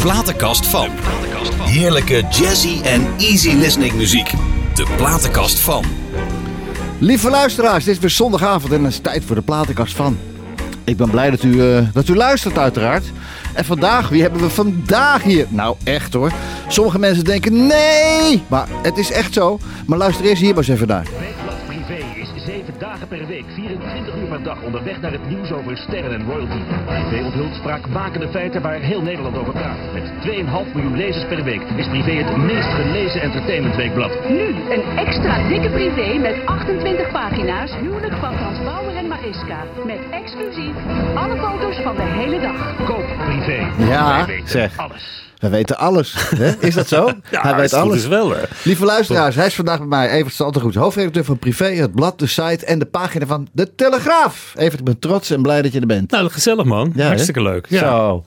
platenkast van. Heerlijke jazzy en easy listening muziek. De platenkast van. Lieve luisteraars, dit is weer zondagavond en het is tijd voor de platenkast van. Ik ben blij dat u, eh, dat u luistert uiteraard. En vandaag, wie hebben we vandaag hier? Nou echt hoor. Sommige mensen denken nee, maar het is echt zo. Maar luister eerst hier maar eens even naar. Dagen per week, 24 uur per dag onderweg naar het nieuws over sterren en royalty. Privé onthult spraakmakende feiten waar heel Nederland over praat. Met 2,5 miljoen lezers per week is Privé het meest gelezen entertainmentweekblad. Nu een extra dikke privé met 28 pagina's. Huwelijk van Frans Bauer en Mariska. Met exclusief alle foto's van de hele dag. Koop Privé. Ja, zeg. alles. We weten alles. Hè? Is dat zo? Hij weet alles. is wel, hè? Lieve luisteraars, hij is vandaag bij mij. Evert Saltergoed, hoofdredacteur van Privé, het blad, de site en de pagina van De Telegraaf. Evert, ik ben trots en blij dat je er bent. Nou, gezellig man. Ja, hè? Hartstikke leuk. Ja. Zo.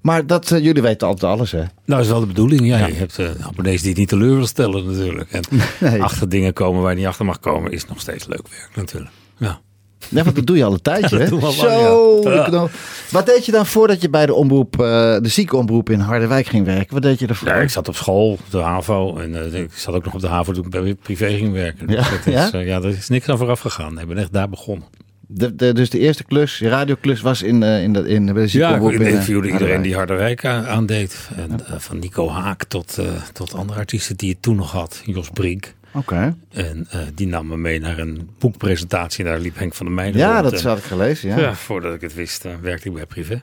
Maar dat, eh, jullie weten altijd alles, hè? Nou, dat is wel de bedoeling. Ja, Je hebt eh abonnees die het niet teleur wil stellen natuurlijk. En Nee. achter dingen komen waar je niet achter mag komen is nog steeds leuk werk natuurlijk. Ja. Ja, want dat doe je al een tijdje, hè? Zo. ja. Wat deed je dan voordat je bij de omroep, eh, de ziekenomroep in Harderwijk ging werken? Wat deed je ervoor? ja, ik zat op school, de HAVO. En eh, ik zat ook nog op de HAVO toen ik bij privé ging werken. Dus Ja, dat is, ja? eh, ja, er is niks aan vooraf gegaan. Ik ben echt daar begonnen. De, de- dus de eerste klus, je radioklus, was in, in, de, in de Ja, ik in, interviewde iedereen die Harderwijk. Harderwijk aan- aandeed. En, van Nico Haak tot, tot andere artiesten die het toen nog had. Jos Brink. Oké. En eh, die nam me mee naar een boekpresentatie. Daar liep Henk van der Meijden Ja, rond. dat En, had ik gelezen, ja. ja. voordat ik het wist, eh, werkte ik bij privé.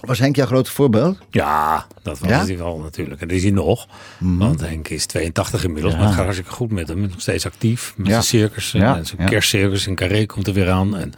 Was Henk jouw grote voorbeeld? Ja, dat was Ja? Mhm. hij wel natuurlijk. En dat is hij nog. Want Henk is 82 inmiddels. Ja. Maar het gaat hartstikke goed met hem. Nog steeds actief. Met zijn circus. En zijn kerstcircus in Carré komt er weer aan. En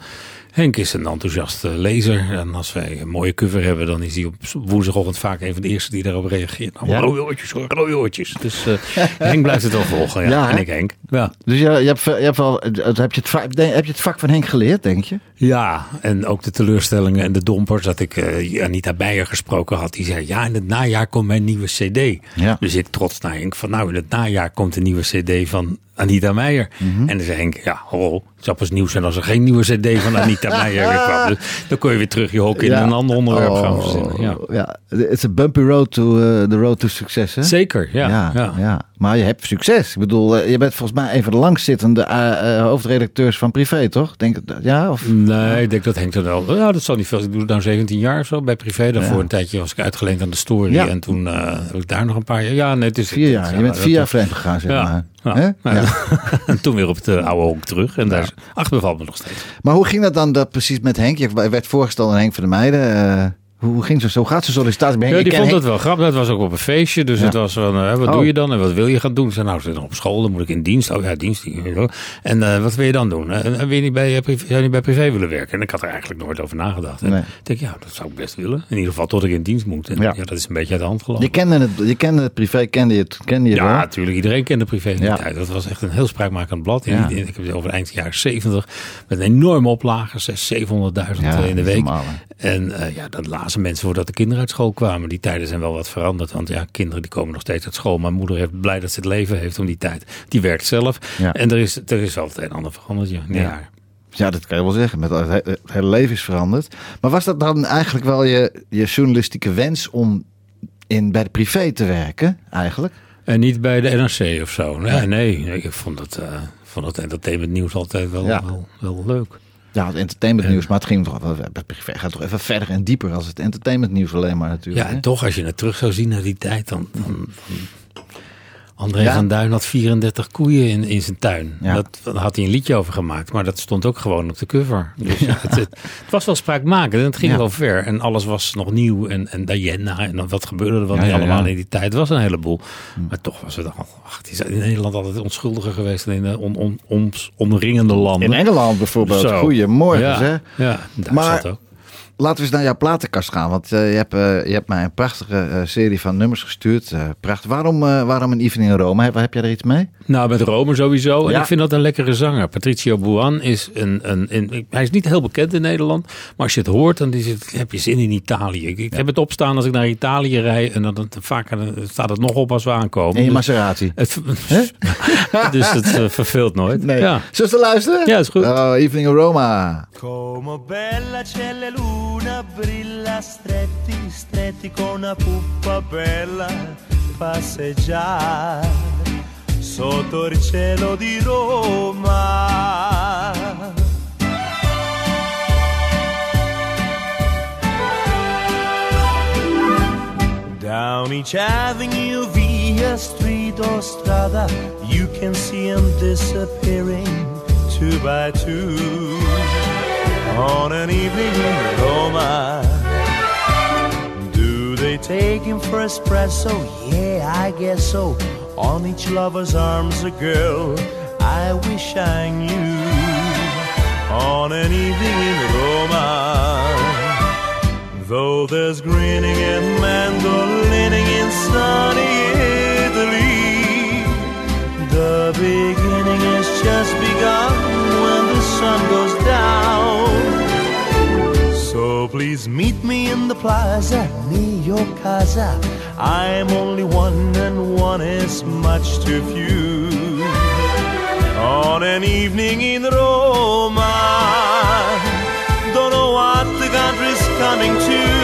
Henk is een enthousiaste lezer. En als wij een mooie cover hebben, dan is hij op woensdagochtend vaak een van de eerste die daarop reageert. Nou, Ja? rode oortjes hoor, rode oortjes. Dus eh, Henk blijft het wel volgen. Ja. En ik Henk. Ja. Dus je, je, hebt, je, hebt wel, heb, je het, vak- heb je het vak van Henk geleerd, denk je? Ja, en ook de teleurstellingen en de dompers. Dat ik eh Anita Beijer gesproken had. Die zei, ja, in het najaar komt mijn nieuwe cd. Ja. Dus ik trots naar Henk van, nou, in het najaar komt een nieuwe cd van Anita Meijer. Mhm. En dan zei Henk, ja, ho, het zou pas nieuw zijn als er geen nieuwe cd van Anita Meijer weer kwam. Dus dan kon je weer terug je hok in Ja. een ander onderwerp gaan Oh, verzinnen. Ja. ja. It's a bumpy road to uh, the road to success, hè? Zeker, ja. ja, ja. ja. Maar je hebt succes. Ik bedoel, eh, je bent volgens mij een van de langzittende eh, hoofdredacteurs van Privé, toch? Denk ja? Of? Nee, ik denk dat Henk er wel. Ja, dat zal niet veel. Ik doe het nou 17 jaar of zo bij privé. Daarvoor een tijdje was ik uitgeleend aan de story. En toen heb ik daar nog een paar jaar. Ja, nee, het is Vier jaar. Je bent vier jaar vreemd gegaan, zeg maar. Ja. Nou, Ja. en toen weer op het eh, oude honk terug. En daar is, ach, bevalt me nog steeds. Maar hoe ging dat dan dat precies met Henk? Je werd voorgesteld aan Henk van der Meijden. Hoe, ging zo? Zo gaat zijn sollicitatie Henk? Ja, Ik die vond het wel grappig. Dat was ook op een feestje. Dus Ja. het was van, eh, wat Oh. doe je dan en wat wil je gaan doen? Ik zei, nou, ik zit nog op school, dan moet ik in dienst. Oh ja, dienst. En eh, wat wil je dan doen? En wil je niet bij, eh, privé, zou je niet bij privé willen werken? En ik had er eigenlijk nooit over nagedacht. En Nee. ik denk, ja, dat zou ik best willen. In ieder geval tot ik in dienst moet. En Ja. ja. dat is een beetje uit de hand gelopen. Je kende het, je kende het privé, kende je het, kende je Ja, natuurlijk. Iedereen kende privé in die Ja. tijd. Dat was echt een heel spraakmakend blad. In- ik heb het over eind jaren 70. Met een enorme oplage. 600.000, 700.000 Ja, in de week. normaal, en ja, dat mensen voordat de kinderen uit school kwamen. Die tijden zijn wel wat veranderd. Want ja, kinderen die komen nog steeds uit school. Mijn moeder heeft blij dat ze het leven heeft om die tijd. Die werkt zelf. Ja. En er is, er is wel het een en ander veranderd. Ja. Ja. Ja. Ja, dat kan je wel zeggen. Met het, he- het hele leven is veranderd. Maar was dat dan eigenlijk wel je, je journalistieke wens om in, bij de privé te werken, eigenlijk? En niet bij de NRC of zo. Nee, Nee. nee. Ik vond het, eh vond het entertainment nieuws altijd wel, Ja. wel, wel leuk. Ja, het entertainmentnieuws, maar het ging toch privé gaat toch even verder en dieper als het entertainmentnieuws alleen maar natuurlijk. Ja, en toch, als je het terug zou zien naar die tijd, dan. dan, dan- André Ja. van Duin had 34 koeien in, in zijn tuin. Ja. Dat, daar had hij een liedje over gemaakt, maar dat stond ook gewoon op de cover. Dus het, het, het was wel spraakmakend en het ging wel ver. En alles was nog nieuw en, en Diana en wat gebeurde er wel niet allemaal in die tijd. Was een heleboel. Maar toch was het al, ach, het is in Nederland altijd onschuldiger geweest dan in de on, on, ons omringende landen. In Engeland bijvoorbeeld. Zo. Goedemorgen, ja, hè? Ja, daar Maar- zat ook. Laten we eens naar jouw platenkast gaan. Want eh, je, hebt, eh, je hebt mij een prachtige eh, serie van nummers gestuurd. Prachtig. Waarom, waarom een Evening in Rome? Heb, heb jij er iets mee? Nou, met Rome sowieso. En Ja. ik vind dat een lekkere zanger. Patricio Buan is een, een, een- Hij is niet heel bekend in Nederland. Maar als je het hoort, dan is het, heb je zin in Italië. Ik, ik heb het opstaan als ik naar Italië rijd. En dan, dan vaak staat het nog op als we aankomen. In je Dus Maserati? het, dus het eh, verveelt nooit. Nee. Ja. Zullen we luisteren? Ja, is goed. Oh, Evening in Roma. Come bella c'è la luna brilla stretti, stretti con una puppa bella passeggiare sotto il cielo di Roma. Down each avenue, via street or strada, you can see them disappearing two by two on an evening in Roma. Do they take him for espresso? Yeah, I guess so. On each lover's arms, a girl I wish I knew. On an evening in Roma. Though there's grinning and mandolining in sunny Italy, the beginning has just begun when the sun goes down. So please meet me in the plaza near your casa. I'm only one and one is much too few. On an evening in Roma, don't know what the country's coming to,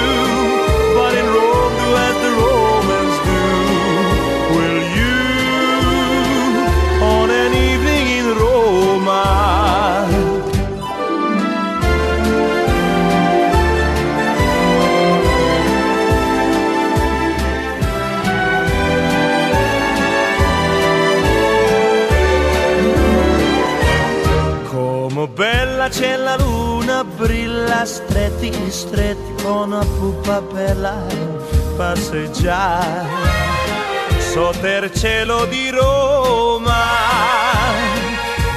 brilla stretti, stretti con una pupa bella passeggiare sotto il cielo di Roma.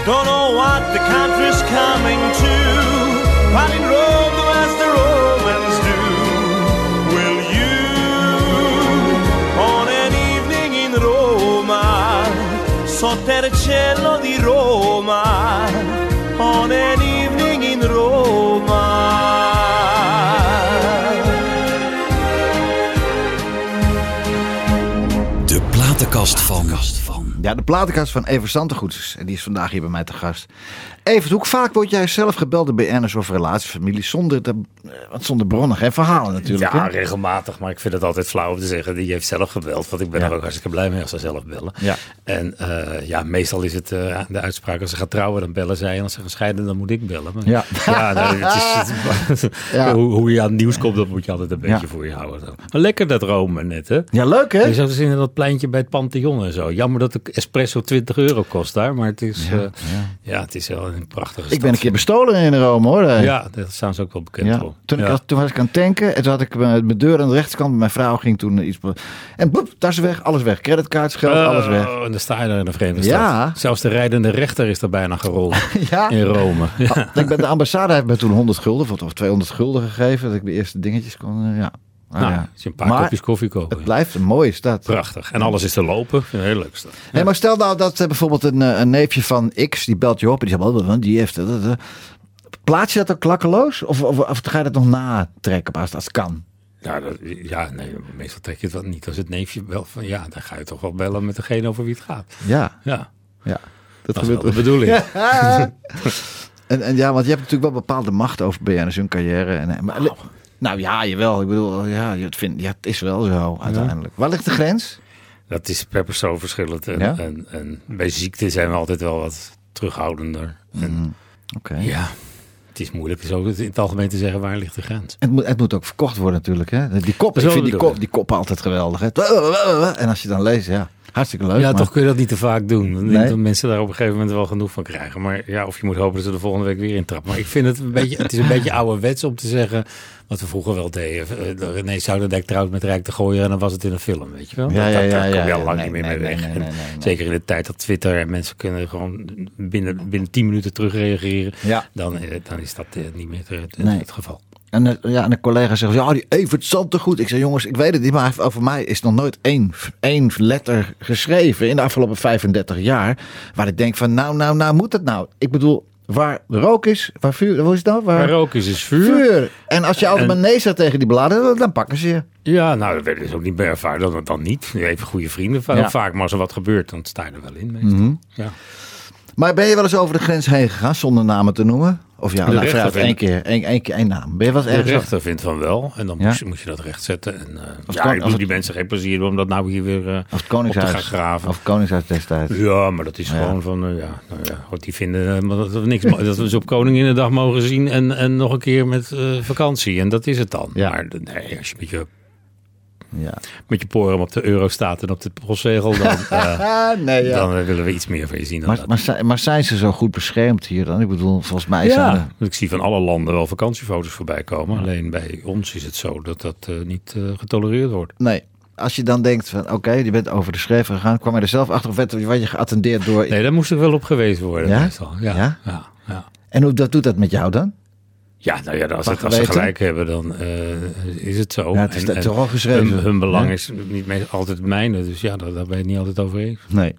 Don't know what the country's coming to, but in Rome as the Romans do. Will you, on an evening in Roma, sotto il cielo di Roma, on an evening in Roma. Platenkast van. Ja, de platenkast van Evert Santegoeds. En die is vandaag hier bij mij te gast. Evert, hoe vaak word jij zelf gebeld door BN'ers of relaties, familie, zonder, de, eh, wat zonder bronnen, geen verhalen natuurlijk. Ja, hè? regelmatig. Maar ik vind het altijd flauw om te zeggen, die heeft zelf gebeld. Want ik ben Ja. er ook hartstikke blij mee als ze zelf bellen. Ja. En eh, ja, meestal is het eh, de uitspraak, als ze gaat trouwen, dan bellen zij. En als ze gaan scheiden, dan moet ik bellen. Maar, Ja. ja nou, het is, het- Ja. hoe, hoe je aan het nieuws komt, dat moet je altijd een beetje voor je houden. Maar lekker dat Rome net, hè? Ja, leuk hè? Je zat dus in dat pleintje bij het Pantheon en zo. Jammer dat de espresso 20 euro kost daar. Maar het is, ja. het is wel een prachtige Ik ben een keer bestolen in Rome hoor. Ja, daar staan ze ook wel bekend Ja. voor. Toen, ik Ja. toen was ik aan het tanken en toen had ik mijn deur aan de rechterkant. Mijn vrouw ging toen iets... En boep, tas weg, alles weg. Creditcards, geld, alles weg. Oh, en dan sta je daar in de vreemde Ja. stad. Zelfs de rijdende rechter is er bijna gerold Ja. in Rome. Ja. Ah, ik ben de ambassade heeft me toen 100 gulden of 200 gulden gegeven. Dat ik de eerste dingetjes kon... eh, ja. Ah, Nou, ja. als je een paar Maar kopjes koffie koopt. Het blijft een mooie stad. Prachtig. En alles is te lopen. Een heel leuk stad. Hey, maar stel nou dat eh, bijvoorbeeld een, eh, een neefje van X, die belt je op en die zegt, "Oh, die heeft eh, eh." Plaats je dat ook klakkeloos? Of, of, of ga je dat nog natrekken als, als het kan? Ja, dat, ja, nee, meestal trek je het wel niet. Als het neefje wel van ja, dan ga je toch wel bellen met degene over wie het gaat. Ja, Ja, ja. Dat, dat is wel de bedoeling. En, en ja, want je hebt natuurlijk wel bepaalde macht over BN'ers hun carrière. En, maar, nou ja, jawel. Ik bedoel, ja, het, vind, ja, het is wel zo uiteindelijk. Waar ligt de grens? Dat is per persoon verschillend. En, Ja? en, en bij ziekte zijn we altijd wel wat terughoudender. En, Oké. ja, het is moeilijk zo in het algemeen te zeggen waar ligt de grens. Het, moet, het moet ook verkocht worden natuurlijk. Hè? Die kop, ik vind die, kop, die kop altijd geweldig. Hè? En als je dan leest, ja, hartstikke leuk. Ja, maar- toch kun je dat niet te vaak doen. Ik denk Nee. dat mensen daar op een gegeven moment wel genoeg van krijgen. Maar ja, of je moet hopen dat ze de volgende week weer intrappen. Maar ik vind het een beetje, het is een beetje ouderwets om te zeggen, wat we vroeger wel deden. Eh, René Zouderdijk trouwt met Rijk de Gooier en dan was het in een film, weet je wel. Ja, ja, ja, daar kom je al ja. lang Nee, niet meer nee, mee weg. nee. Zeker in de tijd dat Twitter en mensen kunnen gewoon binnen, binnen 10 minuten terugreageren. Ja. Dan, eh, dan is dat eh, niet meer het geval. En, eh, ja, en een collega zegt, ja, die Evert Zanten goed. Ik zeg, jongens, ik weet het niet, maar over mij is nog nooit één, één letter geschreven in de afgelopen 35 jaar. Waar ik denk van, nou, nou, nou, moet het nou? Ik bedoel, waar rook is, waar vuur, hoe is het nou? Waar, rook is dus vuur. vuur. En als je altijd maar nee zegt tegen die bladen, dan pakken ze je. Ja, nou, dat werd dus ook niet meer ervaren. Dan, dan niet. Je hebt goede vrienden Ja. vaak, maar als er wat gebeurt, dan sta je er wel in. meestal. Ja. Maar ben je wel eens over de grens heen gegaan zonder namen te noemen? Of ja, De nou, rechter één keer, één, één keer één naam. Ben je wel eens De ergens... rechter vindt van wel. En dan Ja? moet, je, moet je dat recht zetten. En, Als ja, ik doe die mensen geen plezier om dat nou hier weer Of Koningshuis. te gaan graven. Of Koningshuis destijds. Ja, maar dat is Ja. gewoon van, eh, ja, nou ja, die vinden dat we niks, dat we ze op Koninginnedag mogen zien en, en nog een keer met vakantie. En dat is het dan. Ja. Maar nee, als je met je, Ja. met je poren op de euro staat en op de postzegel, dan, eh, nee, ja. dan willen we iets meer van je zien dan maar, dat. maar, zijn- maar zijn ze zo goed beschermd hier dan? Ik bedoel, volgens mij zijn Ja, er... ik zie van alle landen wel vakantiefoto's voorbij komen. Alleen bij ons is het zo dat dat eh, niet eh, getolereerd wordt. Nee. Als je dan denkt van, oké, je bent over de schreef gegaan. Kwam je er zelf achter of werd je geattendeerd door... Nee, daar moest er wel op geweest worden. Ja? meestal. Ja? Ja? Ja? Ja, En hoe dat doet dat met jou dan? Ja, nou ja, als, het, als ze gelijk hebben, dan eh, is het zo. Ja, het is En- toch al geschreven. Hun, hun belang Ja? is niet altijd het mijne. Dus ja, daar, daar ben je het niet altijd over eens. Nee.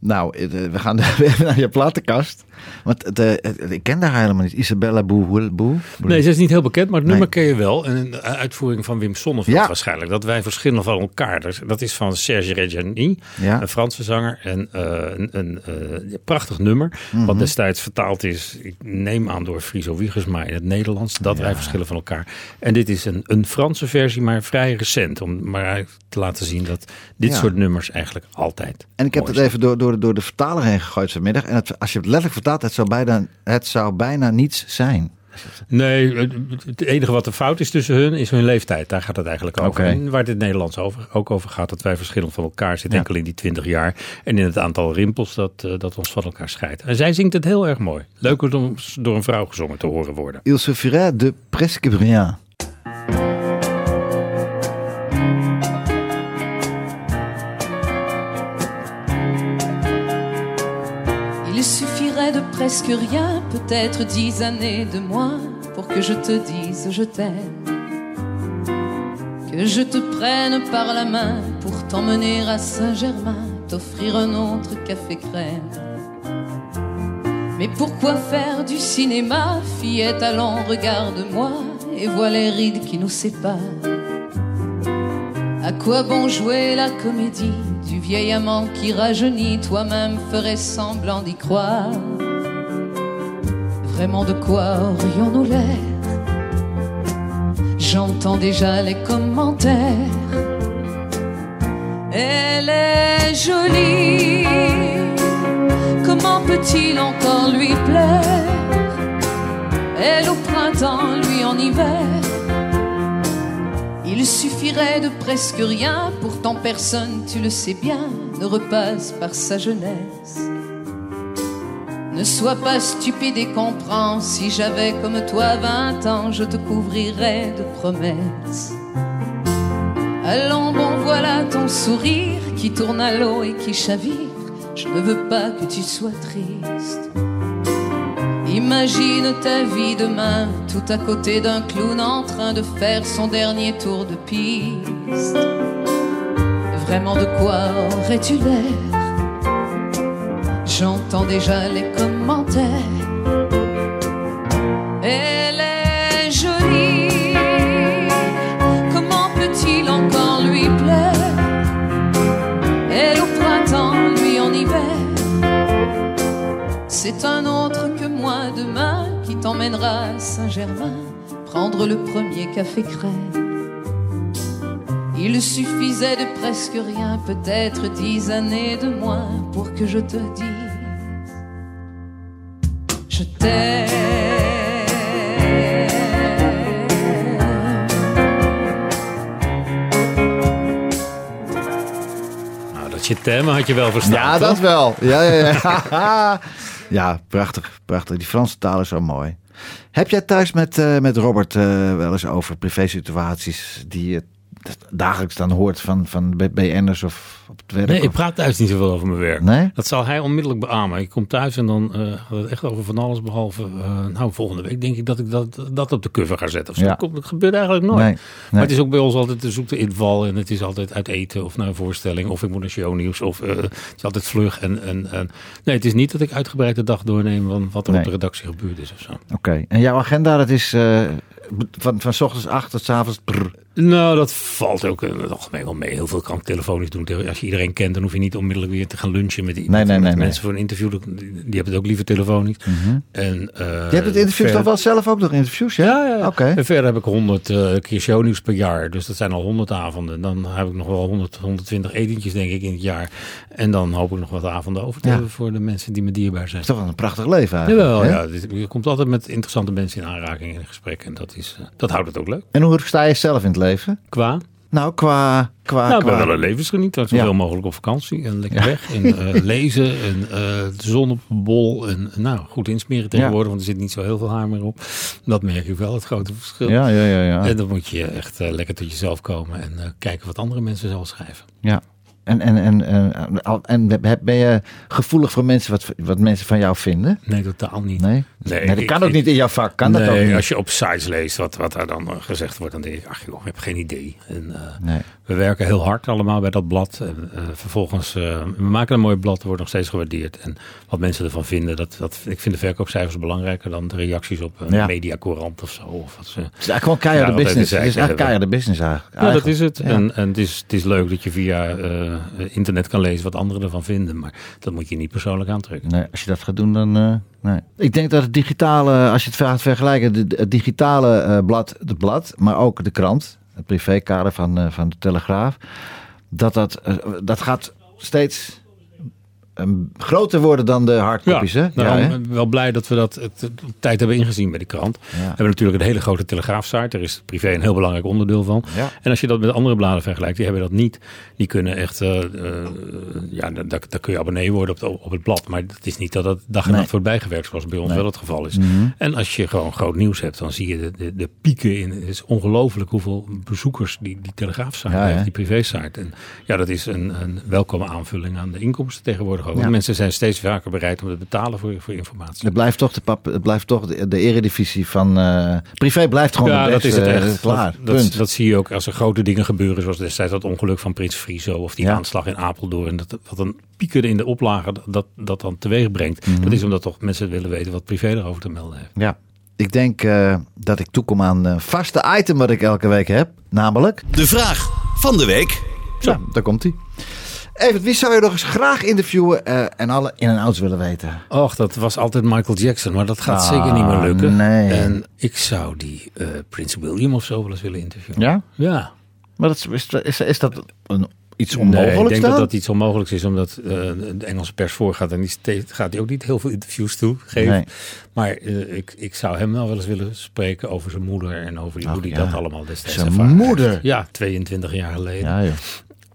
Nou, eh, we gaan naar je platenkast. Want eh, het- ik ken daar helemaal niet. Isabella Boe. Boe? Nee, ze is niet heel bekend, maar het Nee. nummer ken je wel. En een uitvoering van Wim Sonneveld Ja. waarschijnlijk. Dat wij verschillen van elkaar. Dat is van Serge Reggiani, Ja. een Franse zanger. En eh, een, een eh, prachtig nummer. Mhm. Wat destijds vertaald is, ik neem aan door Friso Wiegersma in het Nederlands. Dat wij verschillen van elkaar. En dit is een, een Franse versie, maar vrij recent. Om maar te laten zien dat dit Ja. soort nummers eigenlijk altijd En ik heb het even door, door, door de vertaler heen gegooid vanmiddag. En het, als je het letterlijk vertaalt, het zou bijna, het zou bijna niets zijn. Nee, het- enige wat er fout is tussen hun is hun leeftijd. Daar gaat het eigenlijk over. En waar het Nederlands over, ook over gaat, dat wij verschillend van elkaar zitten. Ja. Enkel in die 20 jaar. En in het aantal rimpels dat, eh, dat ons van elkaar scheidt. En zij zingt het heel erg mooi. Leuk om door een vrouw gezongen te horen worden. Il suffirait de presque rien. Presque rien, peut-être dix années de moins, pour que je te dise je t'aime? Que je te prenne par la main pour t'emmener à Saint-Germain, t'offrir un autre café crème? Mais pourquoi faire du cinéma, fillette, allons, regarde-moi et vois les rides qui nous séparent? À quoi bon jouer la comédie du vieil amant qui rajeunit, toi-même ferais semblant d'y croire? Vraiment de quoi aurions-nous l'air J'entends déjà les commentaires. Elle est jolie, comment peut-il encore lui plaire Elle au printemps, lui en hiver. Il suffirait de presque rien, pourtant personne, tu le sais bien, ne repasse par sa jeunesse. Ne sois pas stupide et comprends, si j'avais comme toi vingt ans, je te couvrirais de promesses. Allons, bon, voilà ton sourire qui tourne à l'eau et qui chavire. Je ne veux pas que tu sois triste. Imagine ta vie demain, tout à côté d'un clown en train de faire son dernier tour de piste. Vraiment de quoi aurais-tu l'air? J'entends déjà les commentaires. Elle est jolie, comment peut-il encore lui plaire? Elle au printemps, lui en hiver. C'est un autre que moi demain qui t'emmènera à Saint-Germain prendre le premier café crème. Il suffisait de presque rien, peut-être dix années de moins pour que je te dise Je Nou, dat je thema had je wel verstaan. Ja, toch? dat wel. Ja, ja, ja. ja, prachtig, prachtig. Die Franse taal is zo mooi. Heb jij thuis met, eh, met Robert eh, wel eens over privé-situaties die je dagelijks dan hoort van, van BN'ers of op het werk? Nee, ik praat thuis niet zoveel over mijn werk. Nee? Dat zal hij onmiddellijk beamen. Ik kom thuis en dan eh, gaat het echt over van alles behalve... eh, nou, volgende week denk ik dat ik dat, dat op de cover ga zetten. Of zo. Ja. Dat gebeurt eigenlijk nooit. Nee, Maar het is ook bij ons altijd de zoekte inval. En het is altijd uit eten of naar een voorstelling. Of ik moet naar shownieuws. Of eh, het is altijd vlug. En, en, en, nee, het is niet dat ik uitgebreid de dag doorneem van wat er Nee. op de redactie gebeurd is of zo. Oké. En jouw agenda, dat is van, van 's ochtends 8 tot 's avonds. Nou, dat valt ook in het algemeen wel mee. Heel veel kan telefonisch doen. Als je iedereen kent, dan hoef je niet onmiddellijk weer te gaan lunchen met, die, Nee, nee, met nee, mensen voor een interview. Die hebben het ook liever telefonisch. En, eh, Mhm. Je hebt het interviews verder- toch wel zelf ook nog interviews, ja? Ja. Oké. En verder heb ik 100 eh, keer shownieuws per jaar. Dus dat zijn al 100 avonden. Dan heb ik nog wel 100, 120 etentjes, denk ik, in het jaar. En dan hoop ik nog wat avonden over te Ja. hebben voor de mensen die me dierbaar zijn. Dat is toch wel een prachtig leven eigenlijk. Jawel, hè? ja. Dit- Je komt altijd met interessante mensen in aanraking in gesprek. En dat, is, eh, dat houdt het ook leuk. En hoe sta je zelf in het leven? Qua? Nou, qua... qua, Nou, ik ben qua- wel een levensgenieter. Zoveel Ja. mogelijk op vakantie en lekker weg. En eh, lezen en eh, de zon op een bol. En nou, goed insmeren tegenwoordig, want er zit niet zo heel veel haar meer op. Dat merk ik wel, het grote verschil. Ja, ja, ja. ja. En dan moet je echt eh, lekker tot jezelf komen en eh, kijken wat andere mensen zelf schrijven. Ja. En, en, en, en, en ben- je gevoelig voor mensen wat, wat mensen van jou vinden? Nee, totaal niet. Nee? Nee, dat ik- kan ook niet in jouw vak. Kan dat nee, ook niet? als je op sites leest wat, wat daar dan eh, gezegd wordt, dan denk ik, ach joh, ik heb geen idee. En, eh, Nee. We werken heel hard allemaal bij dat blad. En, eh, vervolgens, eh, we maken een mooi blad, dat wordt nog steeds gewaardeerd. En wat mensen ervan vinden, dat, dat, ik vind de verkoopcijfers belangrijker dan de reacties op een Ja. mediacourant of zo. Of wat ze, Het is eigenlijk gewoon keiharde business. is Het keiharde business eigenlijk. ja, dat is het. Ja. En, en het, is, het is leuk dat je via eh, internet kan lezen wat anderen ervan vinden. Maar dat moet je niet persoonlijk aantrekken. Nee, als je dat gaat doen, dan. nee. Ik denk dat het digitale, als je het gaat vergelijken, het digitale blad, het blad, maar ook de krant, het privékader van, eh, van de Telegraaf, dat dat, eh, dat gaat steeds groter worden dan de hardcopies. hè? daarom hè? ben ik wel blij dat we dat het, tijd hebben ingezien bij de krant. We hebben natuurlijk een hele grote telegraafsite. Daar is privé een heel belangrijk onderdeel van. Ja. En als je dat met andere bladen vergelijkt, die hebben dat niet. Die kunnen echt, eh, eh, ja, daar, kun je abonnee worden op, het- op het blad. Maar het is niet dat het dag en Nee. nacht wordt bijgewerkt, zoals bij ons Nee. wel het geval is. Mhm. En als je gewoon groot nieuws hebt, dan zie je de, de, de pieken in. Het is ongelooflijk hoeveel bezoekers die, die telegraafsite Ja, heeft, die privé-site. En ja, dat is een, een welkome aanvulling aan de inkomsten tegenwoordig Ja. Mensen zijn steeds vaker bereid om te betalen voor, voor informatie. Het blijft toch de, pap, het blijft toch de, de eredivisie van. eh, privé blijft gewoon Ja, de dat beste. is het eh, echt. klaar. Dat, punt. dat zie je ook als er grote dingen gebeuren, zoals destijds dat ongeluk van Prins Friso of die Ja. aanslag in Apeldoorn. Dat, dat een pieken in de oplagen dat, dat, dat dan teweeg brengt. Mhm. Dat is omdat toch mensen willen weten wat privé erover te melden heeft. Ja. Ik denk eh, dat ik toekom aan een vaste item wat ik elke week heb. Namelijk. De vraag van de week. Zo, daar komt hij. Even, wie zou je nog eens graag interviewen eh, en alle in en outs willen weten? Och, dat was altijd Michael Jackson, maar dat gaat Ah, zeker niet meer lukken. nee. En ik zou die eh, Prins William of zo wel eens willen interviewen. Ja? Ja. Maar dat, is, is, is dat een, iets Nee, ik onmogelijks denk dan? dat dat iets onmogelijks is, omdat eh, de Engelse pers voorgaat en die gaat hij ook niet heel veel interviews toe geven. Nee. Maar ik, ik zou hem wel wel eens willen spreken over zijn moeder en over die, Ach, hoe hij ja. dat allemaal destijds Zijn heeft. moeder? Ja, 22 jaar geleden. Ja, joh.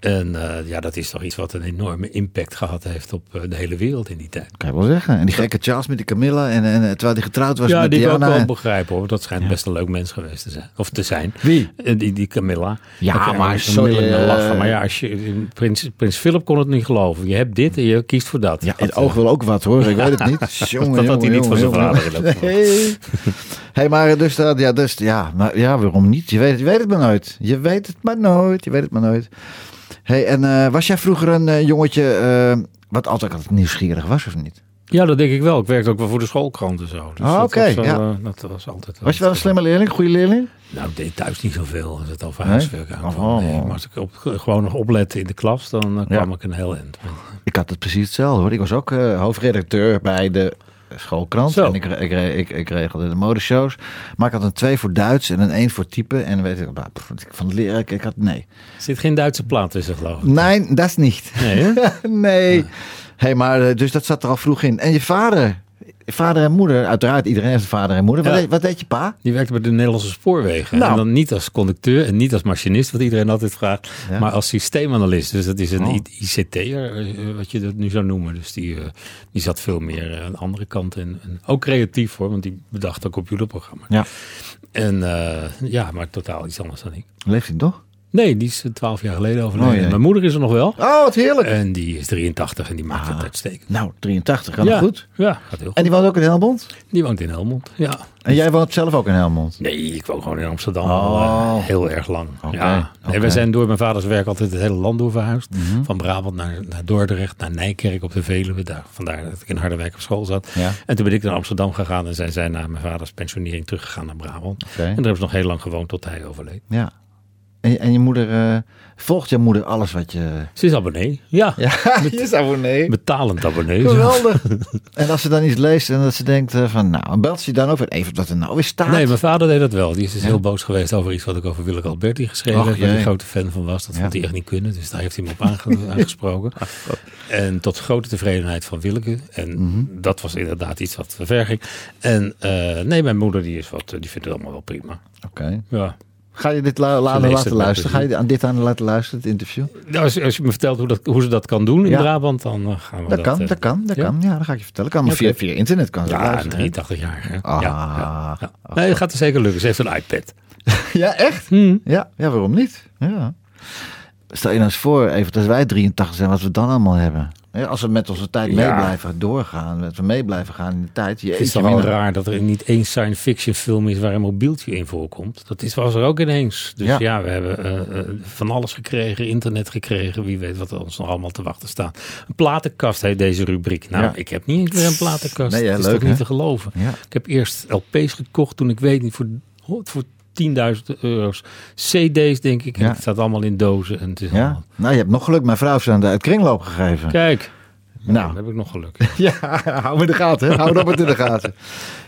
En eh, ja, dat is toch iets wat een enorme impact gehad heeft op eh, de hele wereld in die tijd. Kan je wel zeggen. En die gekke Charles met die Camilla. En, en terwijl hij getrouwd was ja, met die wil ik Diana. wel en- begrijpen hoor. Dat schijnt best een leuk mens geweest te zijn. Of te zijn. Wie? Eh, Die, die Camilla. Ja, kan maar een sorry, eh, lachen. Maar ja, als je, prins, prins Philip kon het niet geloven. Je hebt dit en je kiest voor dat. Ja, Dat, het oog wil ook wat hoor. Ik weet het niet. Jongen, Dat had hij niet van zijn vader. Nee. hey, maar dus, dat, ja, dus ja, maar ja, waarom niet? Je weet, het, je weet het maar nooit. Je weet het maar nooit. Je weet het maar nooit. Hey, en eh, was jij vroeger een eh, jongetje eh, wat altijd, altijd nieuwsgierig was of niet? Ja, dat denk ik wel. Ik werkte ook wel voor de schoolkrant en zo. Dus Ah, oké, ja. dat was altijd Was je wel een slimme leerling, goede leerling? Nou, ik deed thuis niet zoveel als het over Nee? huiswerk aankwam. Oh. Nee, maar als ik op, gewoon nog oplette in de klas, dan kwam Ja. ik een heel eind. Ik had het precies hetzelfde hoor. Ik was ook hoofdredacteur bij de schoolkrant. Zo. En ik, ik, ik, ik regelde de modeshows. Maar ik had een twee voor Duits en een één voor type. En weet ik, nou, pff, van het leren, ik, ik had nee. Er zit geen Duitse plaat tussen, geloof ik. Nee, dat is niet. Nee. hey, maar eh, dus dat zat er al vroeg in. En je vader? Vader en moeder, uiteraard. Iedereen heeft een vader en moeder. Wat, deed, wat deed je pa? Die werkte bij de Nederlandse spoorwegen. Nou. En dan niet als conducteur en niet als machinist, wat iedereen altijd vraagt. Ja. Maar als systeemanalist. Dus dat is een Oh. ICT'er, eh, wat je dat nu zou noemen. Dus die, eh, die zat veel meer eh, aan de andere kant. En, en ook creatief hoor, want die bedacht een computerprogramma. Ja. En ja, maar totaal iets anders dan ik. Leeft hij toch? Nee, die is eh, twaalf jaar geleden overleden. Oh. Mijn moeder is er nog wel. Oh, wat heerlijk. En die is 83 en die maakt het uitstekend. nou, 83, gaat ja, goed? Ja, gaat heel goed. En die woont ook in Helmond? Die woont in Helmond, ja. En jij woont zelf ook in Helmond? Nee, ik woon gewoon in Amsterdam Oh. al eh, heel erg lang. Ja. Oké. wij zijn door mijn vaders werk altijd het hele land door verhuisd. Mhm. Van Brabant naar, naar Dordrecht, naar Nijkerk op de Veluwe. Daar, vandaar dat ik in Harderwijk op school zat. Ja. En toen ben ik naar Amsterdam gegaan en zijn zij na mijn vaders pensionering teruggegaan naar Brabant. En daar hebben ze nog heel lang gewoond tot hij overleed. Ja. En, en je moeder, eh, volgt je moeder alles wat je... Ze is abonnee. Ja, Ja, je is abonnee. betalend abonnee. Geweldig. en als ze dan iets leest en dat ze denkt eh, van, nou, belt ze je dan over even wat er nou weer staat. Nee, mijn vader deed dat wel. Die is dus heel boos geweest over iets wat ik over Willeke Alberti geschreven heb. Waar hij een grote fan van was. Dat Ja. vond hij echt niet kunnen. Dus daar heeft hij me op aange- aangesproken. En tot grote tevredenheid van Willeke. En Mhm. dat was inderdaad iets wat ver ging. En eh, nee, mijn moeder die is wat, die vindt het allemaal wel prima. Oké. Ja. Ga je dit la- laten, laten luisteren? Ga je aan dit aan laten luisteren, het interview? Nou, als, als je me vertelt hoe, dat, hoe ze dat kan doen in Ja. Brabant, dan eh, gaan we Dat dat... kan, eh, dat kan, dat ja? kan. Ja, dat ga ik je vertellen. Kan maar via, via internet kan ze Ja, luisteren. 83 jaar. Hè? Ah. Ja, ja, ja. Nee, dat gaat er zeker lukken. Ze heeft een iPad. Ja, echt? Hmm. Ja, ja, waarom niet? Ja. Stel je nou eens voor, even als wij 83 zijn, wat we dan allemaal hebben. Als we met onze tijd mee Ja. blijven doorgaan, dat we mee blijven gaan in de tijd. Het is toch wel raar dat er niet één science fiction film is waar een mobieltje in voorkomt. Dat is, was er ook ineens. Dus Ja. ja, we hebben eh, eh, van alles gekregen, internet gekregen. Wie weet wat er ons nog allemaal te wachten staat. Een platenkast heet deze rubriek. Nou, Ja. ik heb niet eens meer een platenkast. Nee, Het is leuk, toch niet te geloven. Ja. Ik heb eerst LP's gekocht toen ik weet niet voor, voor 10.000 euro's. CD's denk ik. En Ja. het staat allemaal in dozen. En het is Ja, allemaal... nou je hebt nog geluk. Mijn vrouw ze aan de uit kringloop gegeven. Kijk, Nou. dan heb ik nog geluk. Ja, hou me in de gaten. hè. Hou dat maar in de gaten.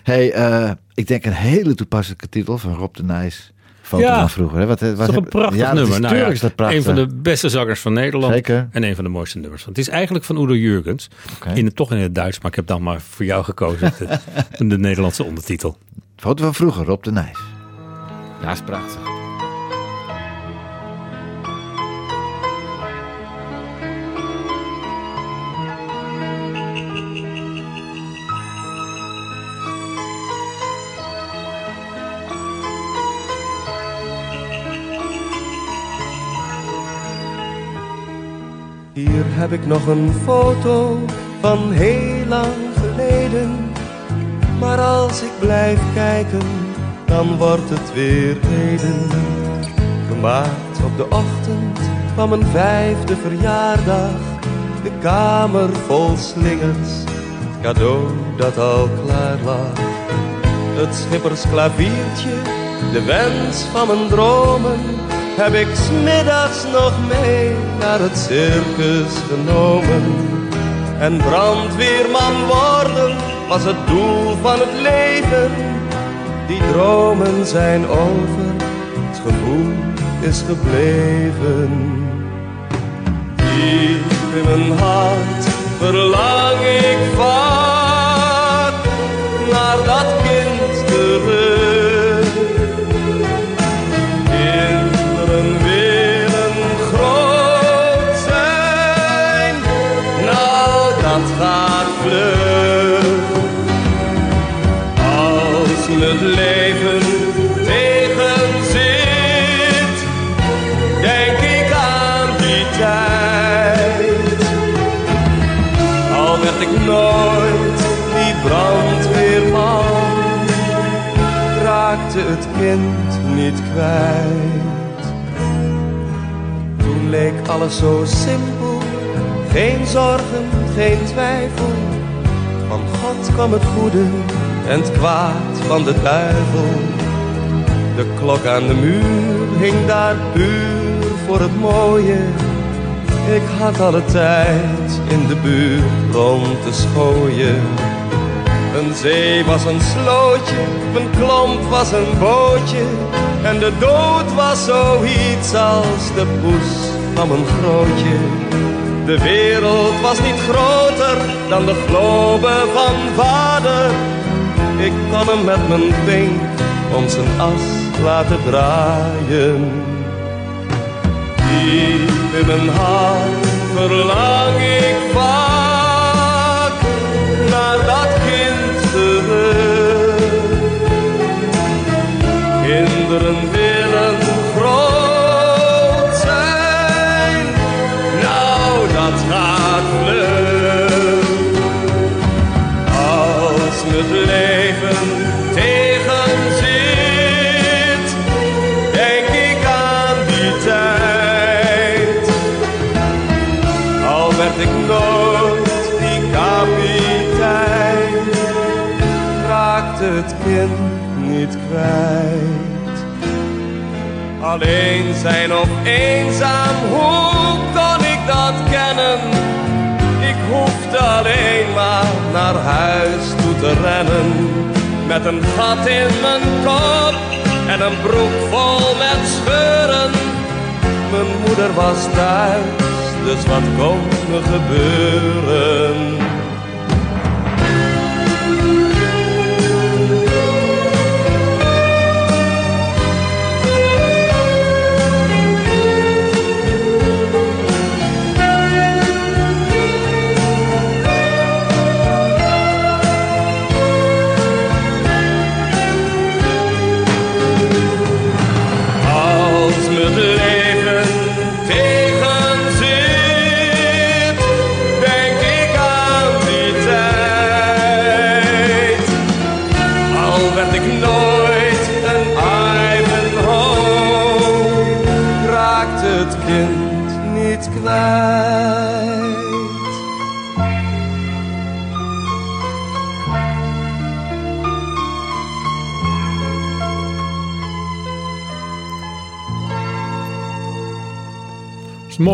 hey, eh, ik denk een hele toepasselijke titel van Rob de Nijs. Foto Ja. van vroeger. Hè? Wat, is toch een prachtig ja, nummer. Is, Nou ja, is dat prachtig. Een van de beste zangers van Nederland. Zeker. En een van de mooiste nummers. Want het is eigenlijk van Udo Jurgens. In het, toch in het Duits, maar ik heb dan maar voor jou gekozen. de, de Nederlandse ondertitel. Foto van vroeger, Rob de Nijs. Ja, is prachtig. Hier heb ik nog een foto van heel lang geleden. Maar als ik blijf kijken, dan wordt het weer heden. Gemaakt op de ochtend van mijn vijfde verjaardag. De kamer vol slingers, het cadeau dat al klaar lag. Het schippersklaviertje, de wens van mijn dromen, heb ik smiddags nog mee naar het circus genomen. En brandweerman worden was het doel van het leven. Die dromen zijn over, het gevoel is gebleven. Diep in mijn hart verlang ik vaak naar dat Toen leek alles zo simpel, geen zorgen, geen twijfel. Van God kwam het goede en het kwaad van de duivel. De klok aan de muur hing daar puur voor het mooie. Ik had alle tijd in de buurt rond te schooien. Een zee was een slootje, een klomp was een bootje. En de dood was zoiets als de poes van een grootje. De wereld was niet groter dan de globe van vader. Ik kon hem met mijn pink om zijn as laten draaien. Diep in mijn hart verlang ik vaak kwijt. Alleen zijn of eenzaam, hoe kon ik dat kennen? Ik hoefde alleen maar naar huis toe te rennen. Met een gat in mijn kop en een broek vol met scheuren. Mijn moeder was thuis, dus wat kon me gebeuren?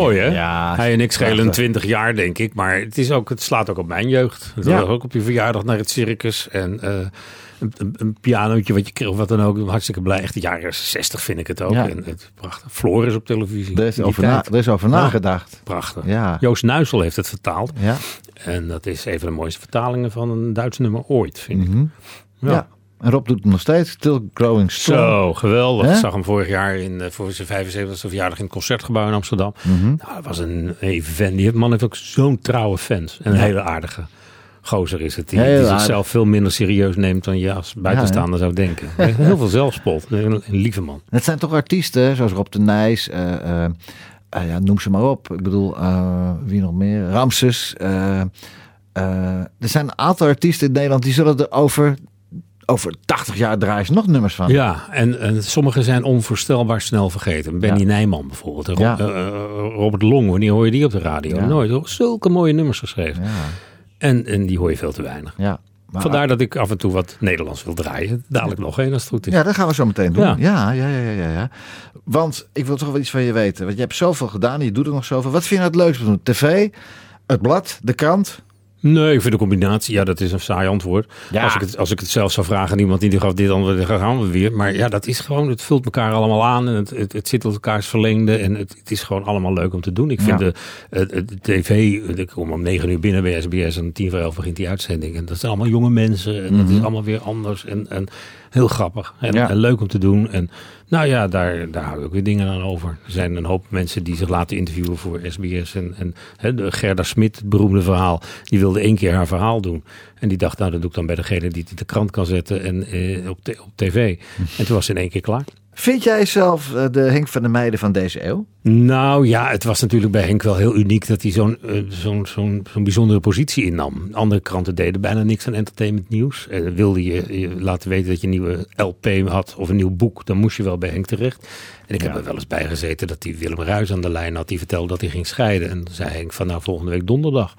Mooi, hè? Ja, Hij en ik schelen prachtig. 20 jaar, denk ik. Maar het, is ook, het slaat ook op mijn jeugd. Het Ja. was ook op je verjaardag naar het circus. En eh, een, een, een pianootje wat je kreeg of wat dan ook. Hartstikke blij. Echt de jaren 60 vind ik het ook. Ja. En het, prachtig. Floris op televisie. Er is, over, na, er is over nagedacht. Prachtig. Ja. Joost Nuisel heeft het vertaald. Ja. En dat is een van de mooiste vertalingen van een Duits nummer ooit, vind ik. Mhm. Ja. ja. En Rob doet het nog steeds. Still growing strong. Zo, geweldig. Ik zag hem vorig jaar in, eh, voor zijn 75e verjaardag in het Concertgebouw in Amsterdam. Mhm. Nou, dat was een even Die man heeft ook zo'n trouwe fans. En een Ja. hele aardige gozer is het. Die, zichzelf veel minder serieus neemt dan je als buitenstaander zou denken. Heel veel zelfspot. Een, lieve man. Het zijn toch artiesten, zoals Rob de Nijs, eh, eh, ja, noem ze maar op. Ik bedoel, wie nog meer? Ramses. er zijn een aantal artiesten in Nederland die zullen er over, over 80 jaar draaien ze nog nummers van. Ja, en, en sommige zijn onvoorstelbaar snel vergeten. Benny Ja. Nijman bijvoorbeeld. Rob- Ja. eh, eh, Robert Long, wanneer hoor je die op de radio? Ja. Nooit. hoor. Zulke mooie nummers geschreven. Ja, En, en die hoor je veel te weinig. ja. Maar- Vandaar dat ik af en toe wat Nederlands wil draaien. Dadelijk nog één als het goed is. Ja, dat gaan we zo meteen doen. Ja. Ja. Ja, ja, ja. Want ik wil toch wel iets van je weten. Want je hebt zoveel gedaan, je doet er nog zoveel. Wat vind je nou het leukste van? TV, het blad, de krant? Nee, ik vind de combinatie, ja, dat is een saai antwoord. Ja. Als, ik het, als ik het zelf zou vragen aan iemand die gaf dit antwoord, dan gaan we weer. Maar ja, dat is gewoon, het vult elkaar allemaal aan en het, het, het zit op elkaars verlengde en het, het is gewoon allemaal leuk om te doen. Ik vind Ja. de, tv, ik kom om negen uur binnen bij SBS en om tien voor elf begint die uitzending. En dat zijn allemaal jonge mensen en het is allemaal weer anders en, en heel grappig en. Ja. en leuk om te doen. En nou ja, daar, daar hou ik ook weer dingen aan over. Er zijn een hoop mensen die zich laten interviewen voor SBS. En, en Gerda Smit, het beroemde verhaal, die wilde één keer haar verhaal doen. En die dacht, nou dat doe ik dan bij degene die het in de krant kan zetten en eh, op, op tv. En toen was ze in één keer klaar. Vind jij zelf eh, de Henk van de Meiden van deze eeuw? Nou ja, het was natuurlijk bij Henk wel heel uniek dat hij zo'n eh, zo'n zo'n zo'n bijzondere positie innam. Andere kranten deden bijna niks aan entertainment nieuws. Eh, wilde je, je laten weten dat je een nieuwe LP had of een nieuw boek, dan moest je wel bij Henk terecht. En ik heb er wel eens bij gezeten dat hij Willem Ruijs aan de lijn had. Die vertelde dat hij ging scheiden. En zei Henk van nou volgende week donderdag.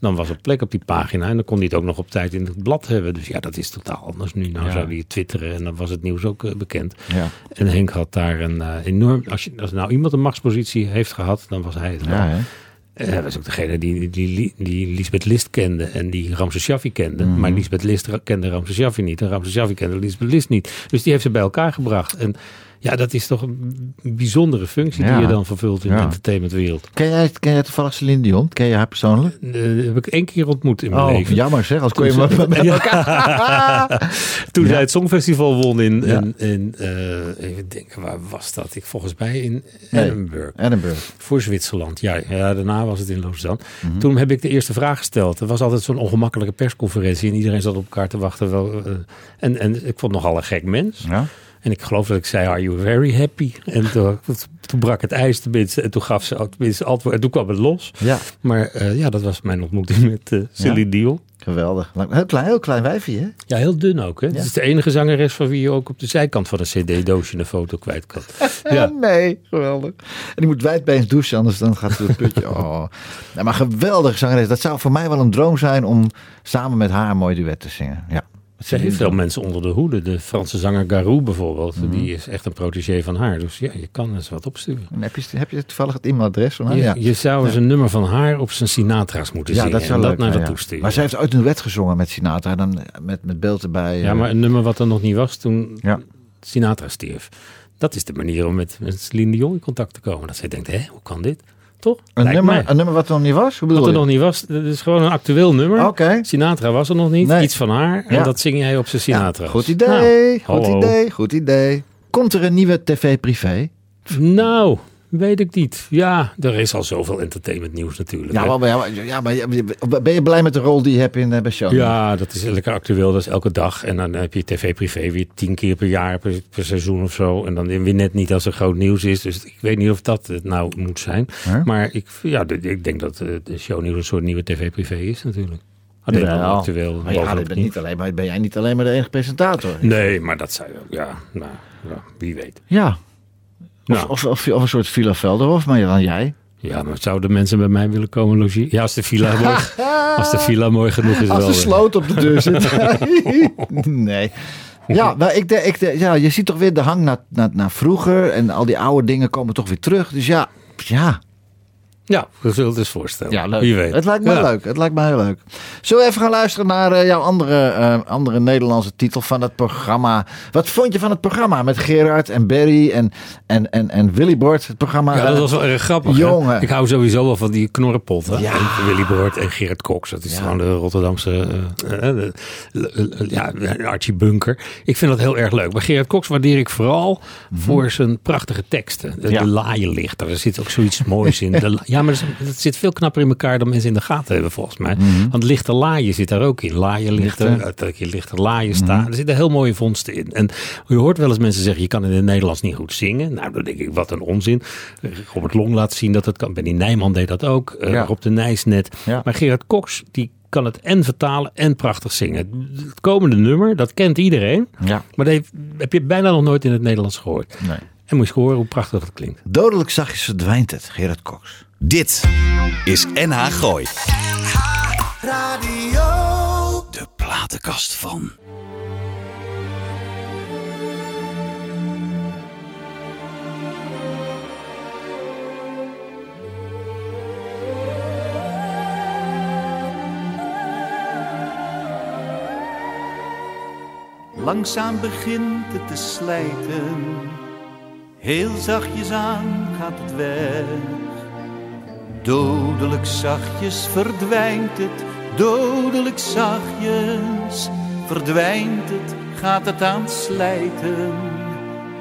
Dan was er plek op die pagina en dan kon hij het ook nog op tijd in het blad hebben. Dus ja, dat is totaal anders nu. Nou Ja. zou hij twitteren en dan was het nieuws ook eh, bekend. Ja. En Henk had daar een eh, enorm. Als, je, als nou iemand een machtspositie heeft gehad, dan was hij het wel. Ja? En hij was ook degene die, die, die, Lisbeth List kende en die Ramses Shaffi kende. Mhm. Maar Lisbeth List kende Ramses Shaffi niet. En Ramses Shaffi kende Lisbeth List niet. Dus die heeft ze bij elkaar gebracht. En ja, dat is toch een bijzondere functie Ja. die je dan vervult in Ja. de entertainmentwereld. Ken jij, ken jij toevallig Celine Dion? Ken je haar persoonlijk? Eh, heb ik één keer ontmoet in mijn Oh, leven. jammer zeg. Als kon je maar met elkaar. Toen Ja. zij het Songfestival won in, Ja. in, in eh, even denken, waar was dat? Ik volgens mij in Nee. Edinburgh. Edinburgh. Voor Zwitserland, ja. ja. Daarna was het in Lausanne. Mhm. Toen heb ik de eerste vraag gesteld. Er was altijd zo'n ongemakkelijke persconferentie en iedereen zat op elkaar te wachten. Wel, eh, en, en ik vond nogal een gek mens. Ja. En ik geloof dat ik zei, are you very happy? En toen, toen brak het ijs tenminste. En toen gaf ze ook tenminste antwoord. En toen kwam het los. ja, Maar eh, ja, dat was mijn ontmoeting met eh Celine Dion. geweldig. Heel klein, heel klein wijfje, hè? Ja, heel dun ook. Hè? Het is de enige zangeres van wie je ook op de zijkant van een cd-doosje een foto kwijt kan. Ja. Nee, geweldig. En die moet wijdbeens douchen, anders dan gaat ze het putje. Oh. Ja, maar geweldig zangeres. Dat zou voor mij wel een droom zijn om samen met haar een mooi duet te zingen. Ja, Ze heeft veel mensen onder de hoede. De Franse zanger Garou bijvoorbeeld. Die is echt een protégé van haar. Dus ja, je kan eens wat opsturen. En heb, je, heb je toevallig het e-mailadres van haar? Je, je zou eens een nummer van haar op zijn Sinatra's moeten Ja, zingen. dat zou en dat leuk naar zijn, haar ja. toe sturen. Maar zij heeft ooit een wet gezongen met Sinatra. Dan met, met beeld erbij. Ja, eh. maar een nummer wat er nog niet was toen Ja. Sinatra stierf. Dat is de manier om met, met Celine Dion in contact te komen. Dat zij denkt, hè, hoe kan dit? Toch? een, Lijkt nummer, mij. een nummer wat er nog niet was? Hoe bedoel Wat er je? nog niet was, dat is gewoon een actueel nummer. Oké. Sinatra was er nog niet. Nee. Iets van haar. En Ja. dat zing jij op zijn Sinatra. Goed idee, Nou, goed hallo. idee, goed idee. Komt er een nieuwe tv-privé? Nou, weet ik niet. Ja, er is al zoveel entertainment nieuws natuurlijk. Ja, maar, ja, ja, maar ben je blij met de rol die je hebt in, eh, bij Show? Ja, dat is lekker actueel. Dat is elke dag. En dan heb je tv-privé weer tien keer per jaar, per, per seizoen of zo. En dan weer net niet als er groot nieuws is. Dus ik weet niet of dat het nou moet zijn. Maar ik, ja, de- ik denk dat eh, de shownieuws een soort nieuwe tv-privé is natuurlijk. Alleen dan Jawel. actueel. Maar ja, ben, niet alleen, maar ben jij niet alleen maar de enige presentator? Nee, maar dat je Ja, nou, ja, wie weet. Ja. Of, Nou. of, of, of een soort Villa Velderhof, maar dan jij. Ja, maar zouden mensen bij mij willen komen logeren? Ja, als de villa mooi, als de villa mooi genoeg is Als wel. de eh. sloot op de deur zit. nee. Ja, maar ik, ik, ja, je ziet toch weer de hang naar, naar, naar vroeger. En al die oude dingen komen toch weer terug. Dus ja, ja, Ja, we zullen het eens voorstellen. ja leuk. Wie weet. Het lijkt me Ja. leuk. Het lijkt me heel leuk. Zullen we even gaan luisteren naar eh, jouw andere, eh, andere Nederlandse titel van het programma? Wat vond je van het programma met Gerard en Barry en, en, en, en Willy Bord? Het programma. Ja, dat was wel erg grappig. hè? Jongen. Ik hou sowieso wel van die knorrenpot. Hè? Ja. En Willy Boort en Gerard Cox. Dat is Ja. gewoon de Rotterdamse eh, ja, Archie Bunker. Ik vind dat heel erg leuk. Bij Gerard Cox waardeer ik vooral voor zijn prachtige teksten. De, Mhm. Ja. de laaienlichter. Er zit ook zoiets moois in. De la- ja, maar het zit veel knapper in elkaar dan mensen in de gaten hebben volgens mij. Mhm. Want lichte laaien zit daar ook in. Laaienlichter. Lichter. Dat je lichter laaien staan. Mhm. Er zitten heel mooie vondsten in. En je hoort wel eens mensen zeggen, je kan in het Nederlands niet goed zingen. Nou, dan denk ik, wat een onzin. Robert Long laat zien dat het kan. Benny Nijman deed dat ook. Eh, Ja. Rob de Nijs net. Ja. Maar Gerard Cox, die kan het en vertalen en prachtig zingen. Het komende nummer, dat kent iedereen. Ja. Maar dat heb je bijna nog nooit in het Nederlands gehoord. Nee. En moet je horen hoe prachtig het klinkt. Dodelijk zachtjes verdwijnt het, Gerard Cox. Dit is NH Gooi. De platenkast van. Langzaam begint het te slijten, heel zachtjes aan gaat het weg. Dodelijk zachtjes verdwijnt het, dodelijk zachtjes verdwijnt het, gaat het aan slijten,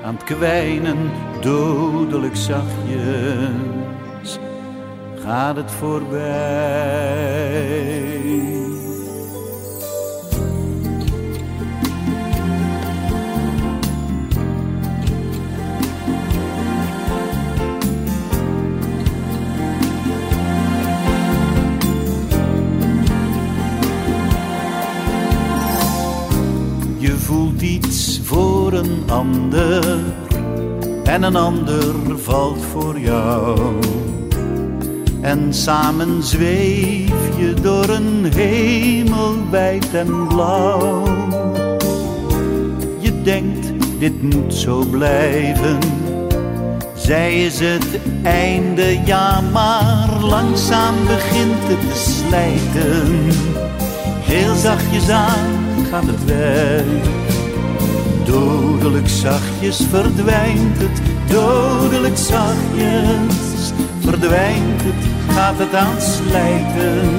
aan het kwijnen, dodelijk zachtjes gaat het voorbij. En een ander valt voor jou. En samen zweef je door een hemel wijd en blauw. Je denkt, dit moet zo blijven. Zij is het einde, ja, maar langzaam begint het te slijten. Heel zachtjes aan gaat het weg. Dodelijk zachtjes verdwijnt het, dodelijk zachtjes. Verdwijnt het, gaat het aan slijten,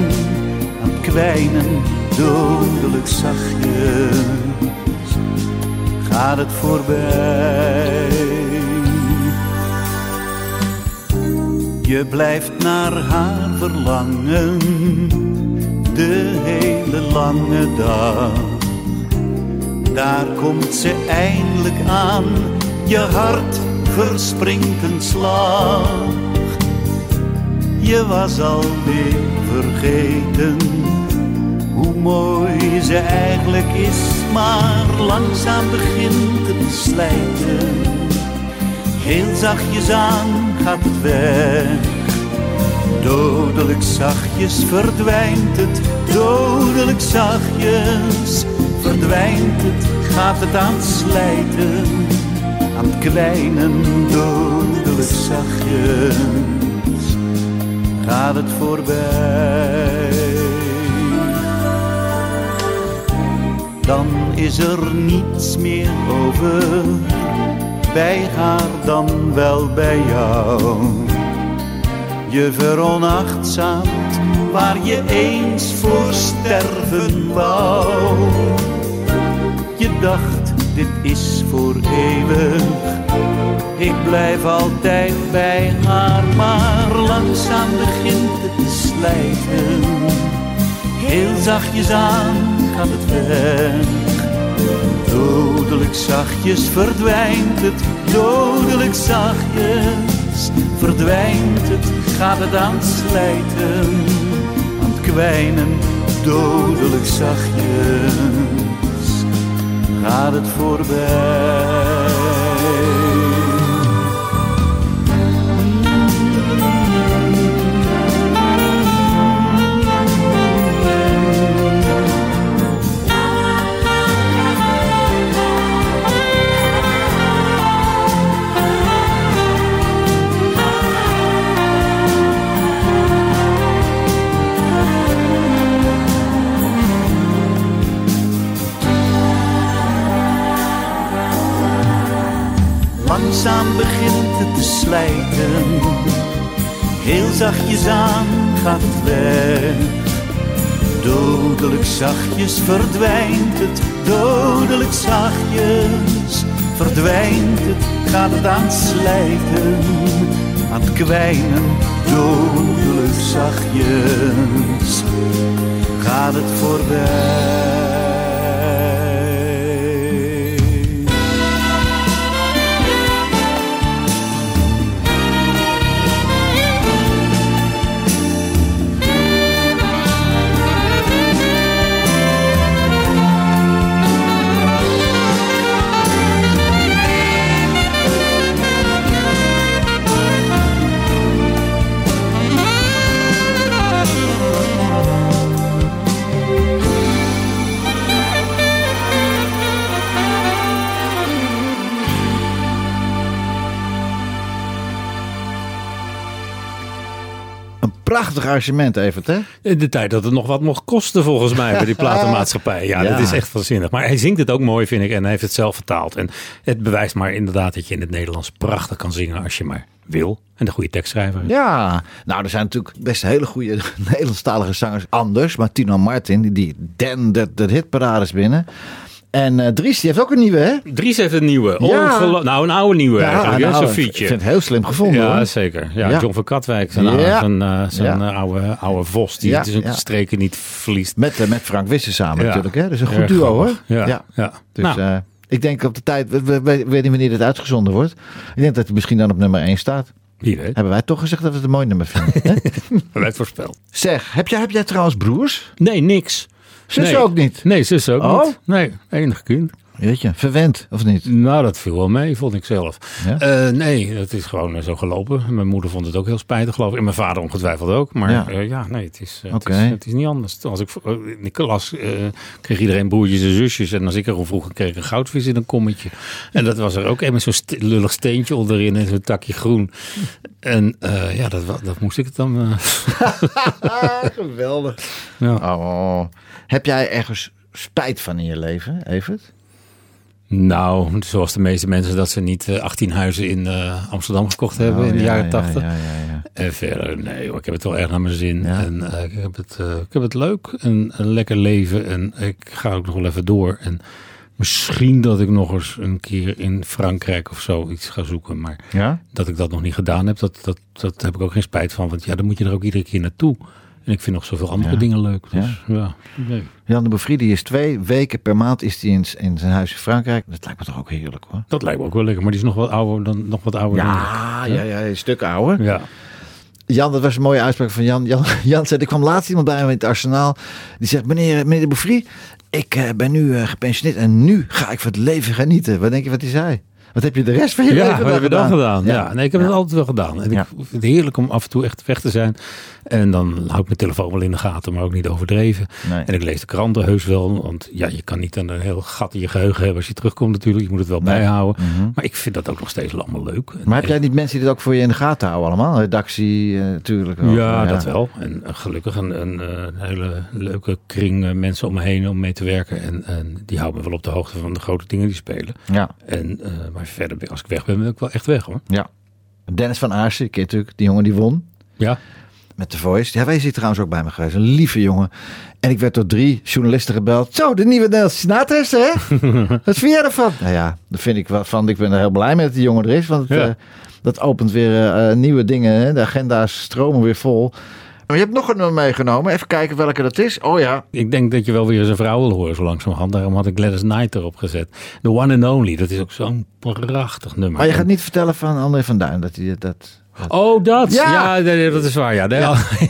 aan kwijnen, dodelijk zachtjes. Gaat het voorbij. Je blijft naar haar verlangen, de hele lange dag. Daar komt ze eindelijk aan, je hart verspringt een slag. Je was alweer vergeten hoe mooi ze eigenlijk is, maar langzaam begint het te slijten. Heel zachtjes aan gaat het weg. Dodelijk zachtjes verdwijnt het, dodelijk zachtjes verdwijnt het, gaat het aan slijten, aan het kwijnen dodelijk zachtjes, gaat het voorbij. Dan is er niets meer over, bij haar dan wel bij jou. Je veronachtzaamt waar je eens voor sterven wou. Je dacht, dit is voor eeuwig. Ik blijf altijd bij haar, maar langzaam begint het te slijten. Heel zachtjes aan gaat het weg. Dodelijk zachtjes verdwijnt het, dodelijk zachtjes verdwijnt het, gaat het aan slijten, aan het kwijnen, dodelijk zachtjes, gaat het voorbij. Langzaam begint het te slijten, heel zachtjes aan gaat het weg. Dodelijk zachtjes verdwijnt het, dodelijk zachtjes verdwijnt het, gaat het aan het slijten, aan het kwijnen, dodelijk zachtjes gaat het voorbij. Prachtig argument, Evert, hè? In de tijd dat het nog wat mocht kosten volgens mij bij die platenmaatschappij. Ja, Ja. dat is echt waanzinnig. Maar hij zingt het ook mooi, vind ik. En hij heeft het zelf vertaald. En het bewijst maar inderdaad dat je in het Nederlands prachtig kan zingen als je maar wil. En de goede tekstschrijver. Ja, nou, er zijn natuurlijk best hele goede Nederlandstalige zangers anders. Maar Tino Martin, die- den de, de hitparades binnen. En eh Dries, die heeft ook een nieuwe, hè? Dries heeft een nieuwe. Ja. Nou, een oude nieuwe eigenlijk. hè, nou, Zo'n ik vind het heel slim gevonden, Ja, hoor. zeker. Ja, Ja. John van Katwijk, zijn, Ja. zijn, eh, zijn Ja. eh, oude, oude vos. Die Ja, zijn ja. streken niet verliest. Met, met Frank Wissen samen Ja. natuurlijk, hè? Dat is een goed Erg duo, grappig. hoor. Ja, ja. Dus Nou. ik denk op de tijd, we, we, we- weet niet wanneer dit uitgezonden wordt. Ik denk dat hij misschien dan op nummer 1 staat. Wie weet. Hebben wij toch gezegd dat we het een mooi nummer vinden? Hebben wij het voorspeld. zeg, heb jij, heb jij trouwens broers? Nee, niks. Zus Nee. ook niet? Nee, zus ook Oh? niet. Nee, enig kind. Weet je, verwend of niet? Nou, dat viel wel mee, vond ik zelf. Ja? Eh, nee, het is gewoon eh, zo gelopen. Mijn moeder vond het ook heel spijtig, geloof ik. En mijn vader ongetwijfeld ook. Maar Ja. ja, ja nee, het is, eh, het, is, het is niet anders. Als ik eh, in de klas eh, kreeg iedereen broertjes en zusjes. En als ik erom vroeg, kreeg ik een goudvis in een kommetje. En dat was er ook een met zo'n st- lullig steentje onderin en zo'n takje groen. En eh, ja, dat, dat moest ik het dan... eh, Geweldig. ja. Oh, heb jij ergens spijt van in je leven, Evert? Nou, zoals de meeste mensen dat ze niet eh, 18 huizen in eh, Amsterdam gekocht hebben in de Oh, ja, jaren ja, 80. Ja, ja, ja. En verder, nee hoor, ik heb het wel erg naar mijn zin. En eh, ik, heb het, eh, ik heb het leuk en een lekker leven. En ik ga ook nog wel even door. En misschien dat ik nog eens een keer in Frankrijk of zo iets ga zoeken. Maar dat ik dat nog niet gedaan heb, dat, dat, dat heb ik ook geen spijt van. Want ja, dan moet je er ook iedere keer naartoe. En ik vind nog zoveel andere Ja. dingen leuk. Dus ja, nee. Jan de Bevrie, die is twee weken per maand is die in, in zijn huis in Frankrijk. Dat lijkt me toch ook heerlijk hoor. dat lijkt me ook wel lekker. Maar die is nog wat ouder dan, nog wat ouder dan Ja, ik. ja, ja, een stuk ouder. Ja. Jan, dat was een mooie uitspraak van Jan. Jan, Jan zei, er kwam laatst iemand bij me in het arsenaal. Die zegt, meneer, meneer de Bevrie, ik eh, ben nu eh, gepensioneerd en nu ga ik van het leven genieten. Wat denk je wat hij zei? Wat heb je de rest van je Ja, leven wat heb je dan gedaan? Ja. Ja. nee, ik heb het altijd wel gedaan. En Ja. ik vind het heerlijk om af en toe echt weg te zijn. En dan hou ik mijn telefoon wel in de gaten, maar ook niet overdreven. Nee. En ik lees de kranten heus wel. Want ja, je kan niet een heel gat in je geheugen hebben als je terugkomt natuurlijk. Je moet het wel Nee. bijhouden. Mhm. Maar ik vind dat ook nog steeds allemaal leuk. Maar heb jij niet mensen die dit ook voor je in de gaten houden allemaal? Redactie eh, natuurlijk. ook, Ja, dat wel. En eh, gelukkig een, een, eh, een hele leuke kring mensen om me heen om mee te werken. En, en die houden me wel op de hoogte van de grote dingen die spelen. Ja, En, maar verder, als ik weg ben, ben ik wel echt weg hoor. ja. Dennis van Aarsen, natuurlijk die jongen die won. Ja, Met The Voice. Ja, wij hier trouwens ook bij me geweest. Een lieve jongen. En ik werd door drie journalisten gebeld. Zo, de nieuwe Nederlandse is er, hè? Wat vind jij ervan? Nou ja, dat vind ik wel van. Ik ben er heel blij mee dat die jongen er is. Want het, Ja. eh, dat opent weer eh, nieuwe dingen. Hè? De agenda's stromen weer vol. Maar je hebt nog een nummer meegenomen. Even kijken welke dat is. Oh ja. ik denk dat je wel weer eens een vrouw wil horen zo langzamerhand. Daarom had ik Gladys Knight erop gezet. The One and Only, dat is ook zo'n prachtig nummer. Maar je gaat niet vertellen van André van Duin dat hij dat... Oh, dat? Ja. Ja, nee, dat is waar. Ja, nee,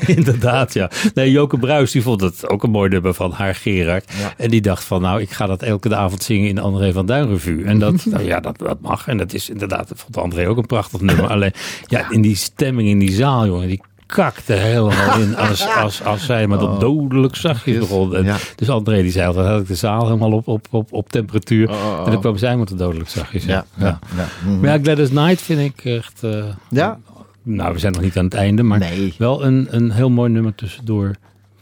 inderdaad. Ja. Nee, Joke Bruis die vond het ook een mooi nummer van haar Gerard. Ja. En die dacht van, nou, ik ga dat elke avond zingen in de André van Duin revue. En dat, nou, ja, dat, dat mag. En dat is inderdaad, dat vond André ook een prachtig nummer. Alleen, ja, in die stemming in die zaal, jongen, die kakte helemaal in als, als, als zij maar dat dodelijk zachtjes begon. En Ja. Dus André die zei altijd, had ik de zaal helemaal op, op, op, op temperatuur. Oh, oh, oh. En dan kwam zij met de dodelijk zachtjes. ja, ja, ja. Mhm. Maar ja, Gladys Knight vind ik echt... eh, Ja? Nou, we zijn nog niet aan het einde, maar Nee. wel een, een heel mooi nummer tussendoor.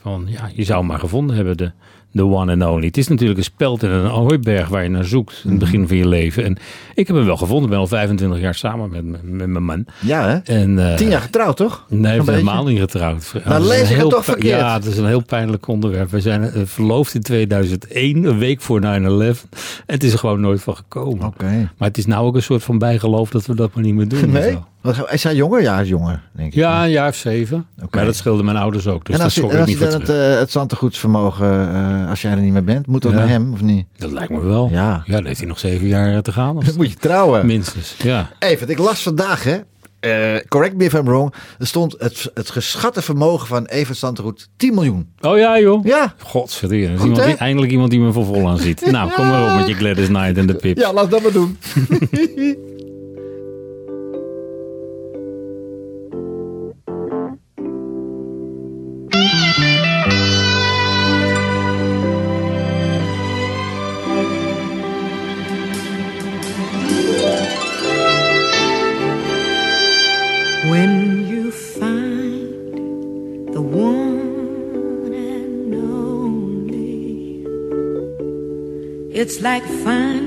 Van ja, je zou hem maar gevonden hebben, de, de one and only. Het is natuurlijk een speld en een hooiberg waar je naar zoekt in Mhm. het begin van je leven. En ik heb hem wel gevonden. Ik ben al 25 jaar samen met, met mijn man. Ja, hè? En, eh, Tien jaar getrouwd, toch? Nee, helemaal niet getrouwd. Nou, lees ik het toch verkeerd? Ja, het is een heel pijnlijk onderwerp. We zijn eh, verloofd in 2001, een week voor 9-11. En het is er gewoon nooit van gekomen. Oké. Maar het is nou ook een soort van bijgeloof dat we dat maar niet meer doen. Nee? Is hij jonger? Ja, hij is jonger, denk ik. Ja, een jaar of zeven. Oké. Maar dat scheelde mijn ouders ook. Dus en als, je, schrok en als niet je dan het, uh, het zantegoedsvermogen, uh, als jij er niet meer bent, moet dat Ja. naar hem of niet? Dat lijkt me wel. Ja. Ja, dan heeft hij nog zeven jaar te gaan. Dan moet je trouwen. Minstens, ja. Even, ik las vandaag, hè. eh, correct me if I'm wrong. Er stond het, het geschatte vermogen van Evert Santeroet 10 miljoen. Oh ja, joh. Ja. Er Goed, iemand die, eindelijk iemand die me voor vol aan ziet. Nou, kom maar op met je Gladys Knight en de Pips. Ja, laat dat maar doen. like fun.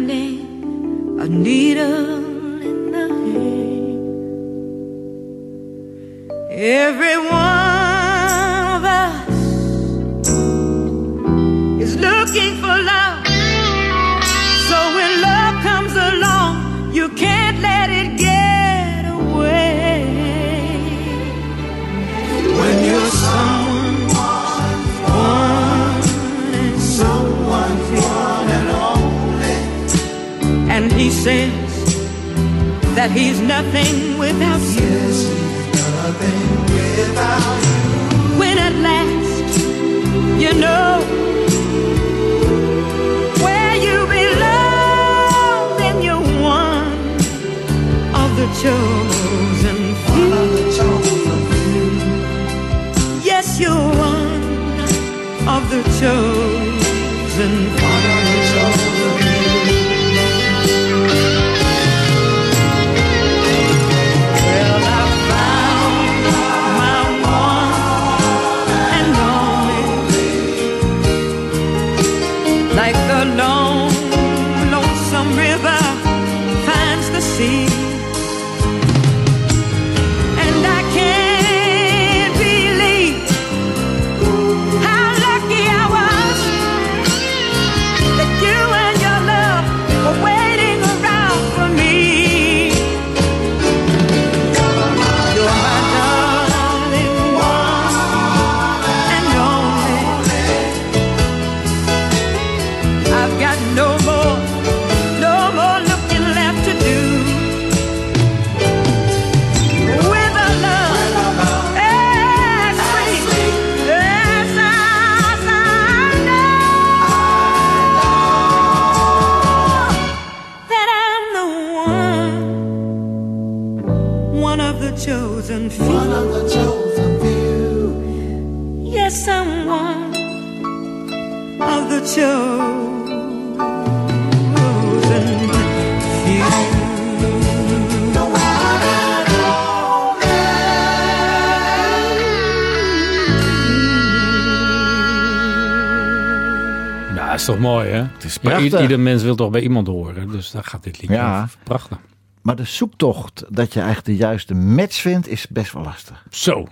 Is maar prachtig. ieder mens wil toch bij iemand horen. Dus daar gaat dit liedje Ja. over. Prachtig. Maar de zoektocht dat je eigenlijk de juiste match vindt, is best wel lastig. Zo.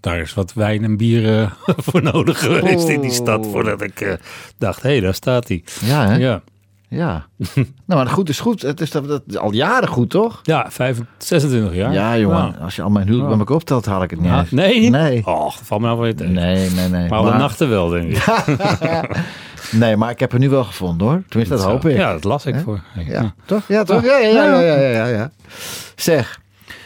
Daar is wat wijn en bier eh, voor nodig geweest in die stad. Voordat ik eh, dacht, hé, daar staat hij. Ja, hè? Ja. Ja. nou, maar goed is goed. Het is dat, dat, al jaren goed, toch? Ja, 25, 26 jaar. Ja, jongen. Als je al mijn huwelijk bij elkaar optelt, haal ik het niet nee? Nee. Och, valt me nou wel weer tegen. Nee, nee, nee. Maar alle nachten wel, denk ik. nee, maar ik heb er nu wel gevonden, hoor. Tenminste, dat Zo. hoop ik. Ja, dat las ik voor. Ja, toch? Ja, toch? Ja, ja, ja, ja, ja, ja, ja. Zeg,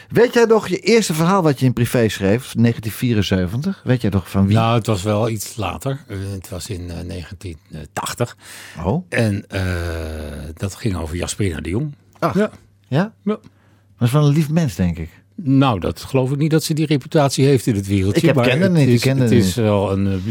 weet jij nog je eerste verhaal wat je in privé schreef, 1974? Weet jij nog van wie? Nou, het was wel iets later. Eh, Het was in eh, 1980. Oh. En eh, dat ging over Jasperina de Jong. Ach, Ja. ja? Ja. Dat is wel een lief mens, denk ik. Nou, dat geloof ik niet dat ze die reputatie heeft in het wereldje. Ik heb- maar het niet, is, het is wel een.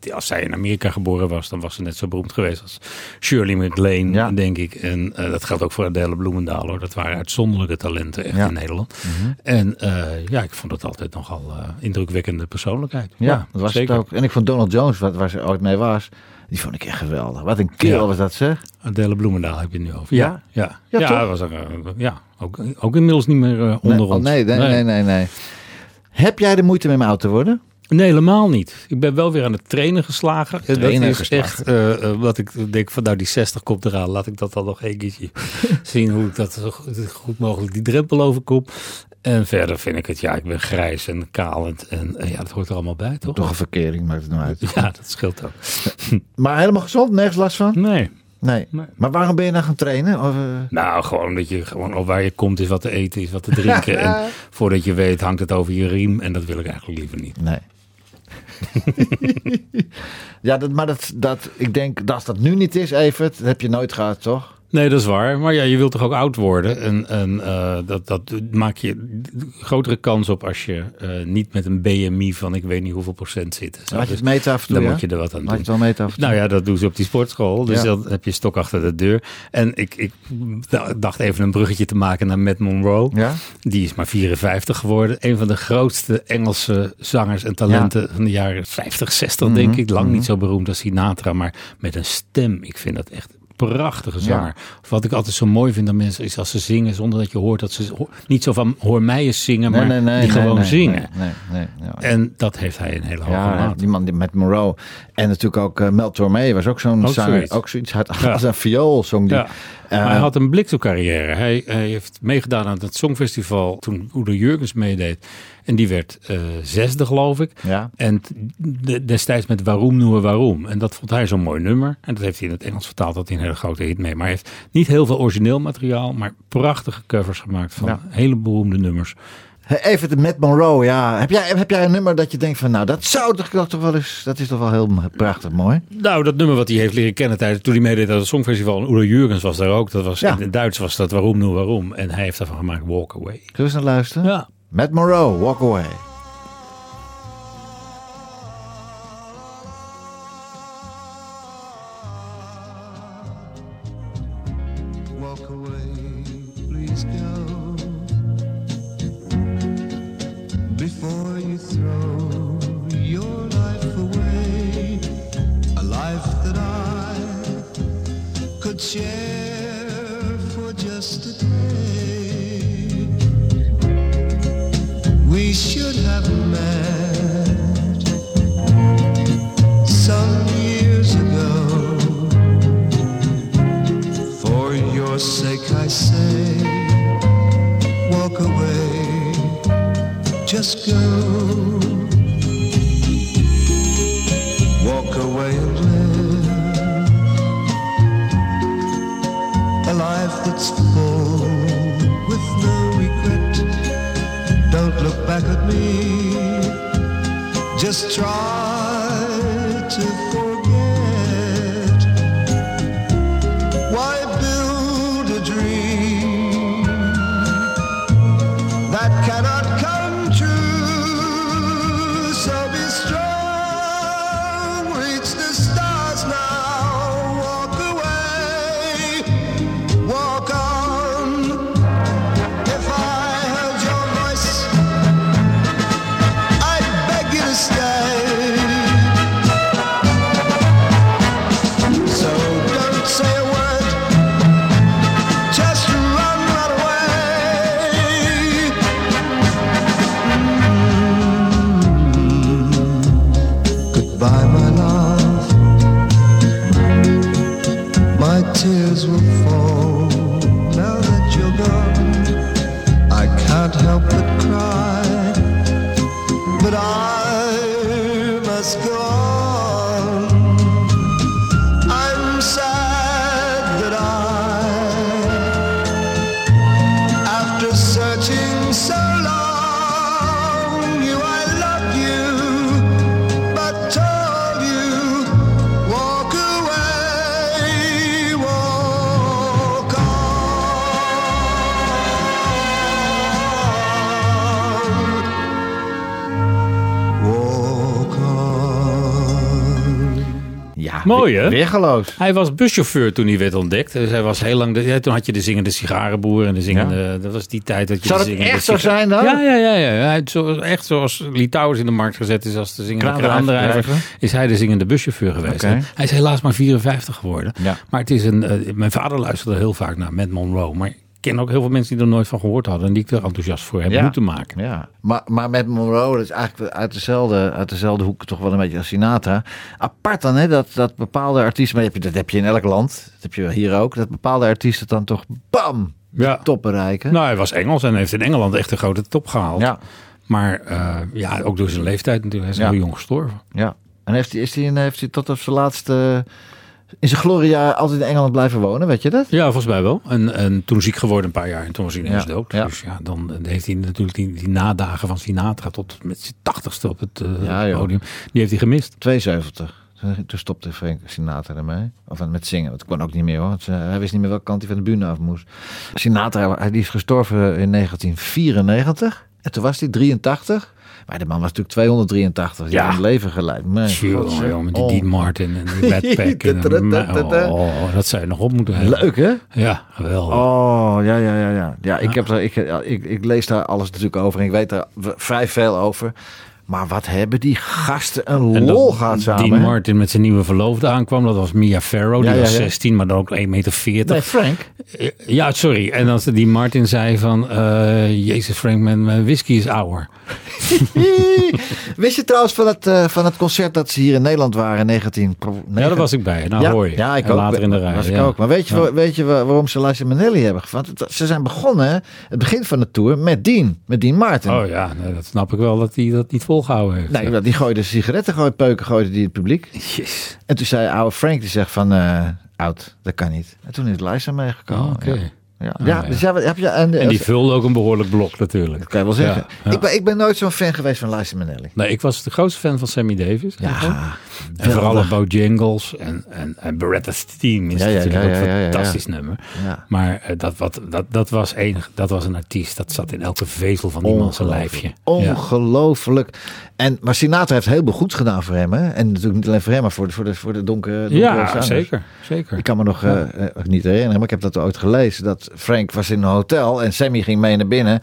eh, Als zij in Amerika geboren was, dan was ze net zo beroemd geweest als Shirley MacLaine, denk ik. En eh, dat geldt ook voor Adele Bloemendaal hoor. Dat waren uitzonderlijke talenten echt Ja. in Nederland. Mhm. En eh, ja, ik vond het altijd nogal indrukwekkende persoonlijkheid. Ja, dat was zeker. het ook. En ik vond Donald Jones, wat, waar ze ooit mee was, die vond ik echt geweldig. Wat een kerel Ja. was dat, zeg. Adele Bloemendaal heb je het nu over. Ja? Ja, ja. Ja, was er, eh, ja ook, ook inmiddels niet meer eh, onder nee, ons. oh, nee, nee, nee, nee, nee. Heb jij de moeite met me oud te worden? Nee, helemaal niet. Ik ben wel weer aan het trainen geslagen. En Trainen dat is geslagen. echt eh, wat ik denk van nou die 60 komt eraan. Laat ik dat dan nog een keertje zien hoe ik dat zo goed- goed mogelijk die drempel overkom. En verder vind ik het, ja, ik ben grijs en kalend. En eh, ja, dat hoort er allemaal bij, toch? Toch een verkering, maakt het nou uit. Ja, dat scheelt ook. Maar helemaal gezond, nergens last van? Nee. Nee. Maar waarom ben je nou gaan trainen? Of, eh, Nou, gewoon dat je gewoon op waar je komt is wat te eten is, wat te drinken. en voordat je weet hangt het over je riem. En dat wil ik eigenlijk liever niet. Nee. ja, dat, maar dat, dat, ik denk dat als dat nu niet is, Evert, dat heb je nooit gehad, toch? Nee, dat is waar. Maar ja, je wilt toch ook oud worden. En, en eh, dat, dat maak je grotere kans op als je eh, niet met een BMI van ik weet niet hoeveel procent zit. Laat je het meten af en toe, Dan ja? moet je er wat aan Laat je doen. het wel meten af en toe? Nou ja, dat doen ze op die sportschool. Dus Ja. dan heb je stok achter de deur. En ik, ik dacht even een bruggetje te maken naar Matt Monroe. Ja? Die is maar 54 geworden. Een van de grootste Engelse zangers en talenten van de jaren 50, 60 denk Mhm, ik. Lang mhm. niet zo beroemd als Sinatra, maar met een stem. Ik vind dat echt prachtige zanger. Wat ik altijd zo mooi vind aan mensen is als ze zingen zonder dat je hoort dat ze niet zo van hoor mij eens zingen, maar die nee, gewoon zingen. Nee, nee, nee, ja. En dat heeft hij een hele hoge Ja, die man met Moreau. En natuurlijk ook eh, Mel Tormé was ook zo'n zanger. zoiets. Ook zoiets. Had Ja. als een viool zong die. Ja. Eh, Maar hij had een bliksemcarrière. Hij, hij heeft meegedaan aan het Songfestival toen Udo Jurgens meedeed. En die werd eh, zesde, geloof ik. Ja. En de- destijds met Waarom noemen Waarom. En dat vond hij zo'n mooi nummer. En dat heeft hij in het Engels vertaald. Dat hij een hele grote hit mee. Maar hij heeft niet heel veel origineel materiaal. Maar prachtige covers gemaakt van Ja. hele beroemde nummers. Even de Matt Monroe, ja. Heb jij, heb jij een nummer dat je denkt van, nou, dat zou toch, toch wel eens, dat is toch wel heel prachtig mooi. Nou, dat nummer wat hij heeft leren kennen tijdens toen hij meedeed aan het Songfestival. En Udo Jurgens was daar ook. Dat was, Ja. In het Duits was dat Waarom noemen Waarom. En hij heeft daarvan gemaakt Walk Away. Zullen we eens naar luisteren? Ja. Matt Monroe, Walk Away. Walk your sake I say, walk away, just go. Walk away and live a life that's full with no regret. Don't look back at me, just try to Mooi, hè? Weergeloos. Hij was buschauffeur toen hij werd ontdekt. Dus hij was heel lang. De, toen had je de zingende sigarenboer en de zingende. Dat was die tijd dat je. Zou de zingende echt zo zijn dan? Ja, ja, ja. ja. Hij, zo, echt zoals Litouwers in de markt gezet is als de zingende Kraandrijver. Is hij de zingende buschauffeur geweest. Hij is helaas maar 54 geworden. Ja. Maar het is een. eh, mijn vader luisterde heel vaak naar Matt Monroe. Maar ken ook heel veel mensen die er nooit van gehoord hadden. En die ik er enthousiast voor heb Ja. moeten maken. Ja, maar, maar met Monroe, dat is eigenlijk uit dezelfde, uit dezelfde hoek toch wel een beetje als Sinatra. Apart dan, hè, dat, dat bepaalde artiesten, maar dat heb je- dat heb je in elk land, dat heb je hier ook, dat bepaalde artiesten dan toch bam, Ja. top bereiken. Nou, hij was Engels en heeft in Engeland echt een grote top gehaald. Ja, Maar eh, ja, ook door zijn leeftijd natuurlijk. Hij is Ja. heel jong gestorven. ja. En heeft hij, is hij, heeft hij tot op zijn laatste, in zijn gloriejaar altijd in Engeland blijven wonen, weet je dat? Ja, volgens mij wel. En, en toen ziek geworden een paar jaar en toen was hij ineens Ja, dood. ja. Dus ja, dan heeft hij natuurlijk die, die nadagen van Sinatra tot met zijn tachtigste op het eh, Ja, podium. Die heeft hij gemist. 72. Toen stopte Frank Sinatra ermee. Of met zingen. Dat kon ook niet meer hoor. Eh, hij wist niet meer welke kant hij van de bühne af moest. Sinatra hij- die is gestorven in 1994. En toen was hij 83. Maar de man was natuurlijk 283. Die Ja. had een leven geleid. Met die Oh. Dean Martin en die backpack. en, oh, dat zou je nog op moeten hebben. Leuk hè? Ja, geweldig. Oh, ja, ja, ja. Ja, ja ik, heb ik, ik, ik lees daar alles natuurlijk over. En ik weet daar vrij veel over. Maar wat hebben die gasten een lol gehad samen. Dean hè? Martin met zijn nieuwe verloofde aankwam. Dat was Mia Farrow. Die Ja, ja, was ja. 16, maar dan ook 1,40 meter. Nee, Frank. Ja, sorry. En als die Martin zei van... eh, Jezus Frank, mijn, mijn whisky is ouder. Wist je trouwens van het, eh, van het concert dat ze hier in Nederland waren in 19... Ja, daar was ik bij. Nou, ja, hoor je. Ja, ik En ook. later in de rij. Was ik ook. Maar weet je, weet je wa- waarom ze Liza Minnelli hebben gevat? Ze zijn begonnen, het begin van de tour, met Dean. Met Dean Martin. Oh ja, nee, dat snap ik wel dat hij dat niet volgehouden heeft. Nee, die gooide sigaretten, gooide peuken, gooide die het publiek. Yes. En toen zei oude Frank, die zegt van, eh oud, dat kan niet. En toen is Liza meegekomen. Oh. Ja, ja. Ah, ja, ja. dus ja, wat- heb je... En, En die vulde ook een behoorlijk blok natuurlijk. dat kan je wel zeggen. Ja, ja. Ik, ben, ik ben nooit zo'n fan geweest van Liza Minnelli. Nee, ik was de grootste fan van Sammy Davis. eigenlijk. En vooral Bojangles en, en, en Beretta's Team is Ja, ja, natuurlijk ja, ook ja, een ja, ja. fantastisch nummer. Ja. Maar eh, dat, wat, dat, dat, was enig, dat was een artiest. Dat zat in elke vezel van iemand zijn lijfje. Ja. Ongelooflijk. En, maar Sinatra heeft heel veel goeds gedaan voor hem. Hè? En natuurlijk niet alleen voor hem, maar voor de, voor de, voor de donkere, donkere Ja, zangers. zeker. zeker. Ik kan me nog eh, eh, niet herinneren, maar ik heb dat ooit gelezen. Dat Frank was in een hotel en Sammy ging mee naar binnen.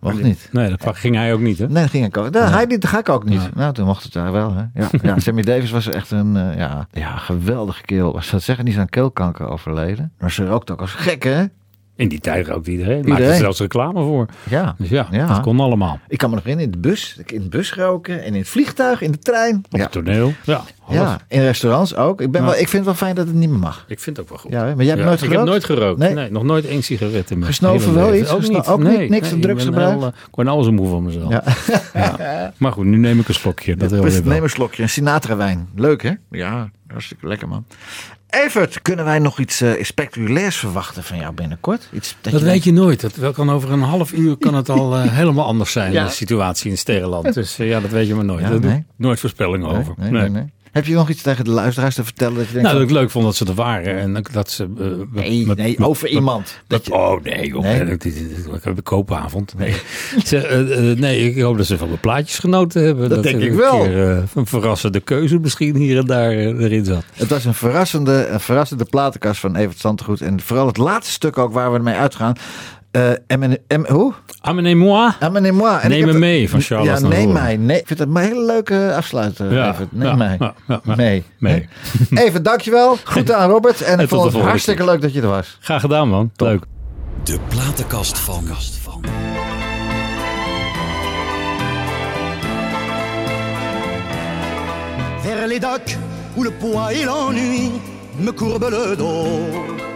Mocht niet. Nee, dat ging hij ook niet, hè? Nee, dat ging ik ook. Hij niet, dat ga ik ook niet. Nou, toen mocht het daar wel. Hè? Ja, ja, Sammy Davis was echt een eh, ja, ja, geweldige kerel. Was dat zeggen, die is aan keelkanker overleden. Maar ze rookt ook als gek, hè? In die tijd rookte iedereen. Maakte Iedereen. er zelfs reclame voor. Ja. Dus ja, Ja. dat kon allemaal. Ik kan me nog herinneren, in de bus. In de bus roken en in het vliegtuig, in de trein. Op Ja. het toneel. Ja, alles. Ja, in restaurants ook. Ik, ben Ja. wel, ik vind het wel fijn dat het niet meer mag. Ik vind het ook wel goed. Ja, maar jij hebt Ja, nooit Ik gerookt? heb nooit gerookt. Nee? Nee, nog nooit één sigaret in mijn Gesnoven wel iets? Ook Gesno- niet. ook nee, niet? Niks van nee, ik ben drugsgebruik? heel, eh, Ik word alles een moe van mezelf. Ja. Ja. Maar goed, nu neem ik een slokje. Dat wil weer wel. neem een slokje, een Sinatra wijn. Leuk hè? Ja, hartstikke lekker man. Evert, kunnen wij nog iets eh, spectaculairs verwachten van jou binnenkort? Iets Dat weet je nooit. Dat wel kan over een half uur kan het al eh, helemaal anders zijn, Ja. de situatie in Sterrenland. Dus eh, ja, dat weet je maar nooit. Ja, nee. nooit voorspellingen Nee, over. nee, nee, nee. Heb je nog iets tegen de luisteraars te vertellen? Dat je denkt Nou, dat ik leuk vond dat ze er waren. En dat- dat ze... eh, nee, met- nee, over met- iemand. Dat je, Oh nee, joh. Nee? Heb een koopavond. Nee. Ze, eh, eh, nee, ik hoop dat ze van de plaatjes genoten hebben. Dat denk ik een wel. Keer, een verrassende keuze misschien hier en daar erin zat. het was een verrassende, een verrassende platenkast van Evert Zandgoed. En vooral het laatste stuk ook waar we ermee uitgaan. Eh M, M, hoe? Amenez-moi. Amenez-moi. En Neem ik me dat- mee van Charles Ja, neem mij. Nee, ik vind het een hele leuke afsluiter. Ja, Evert. Neem ja, mij. ja, mee. Mee. Even, dankjewel. Goed aan Robert. En ik tot de vond het hartstikke leuk dat je er was. Graag gedaan, man. Leuk. De platenkast van. vers les docks où le poids et l'ennui me courbent le dos.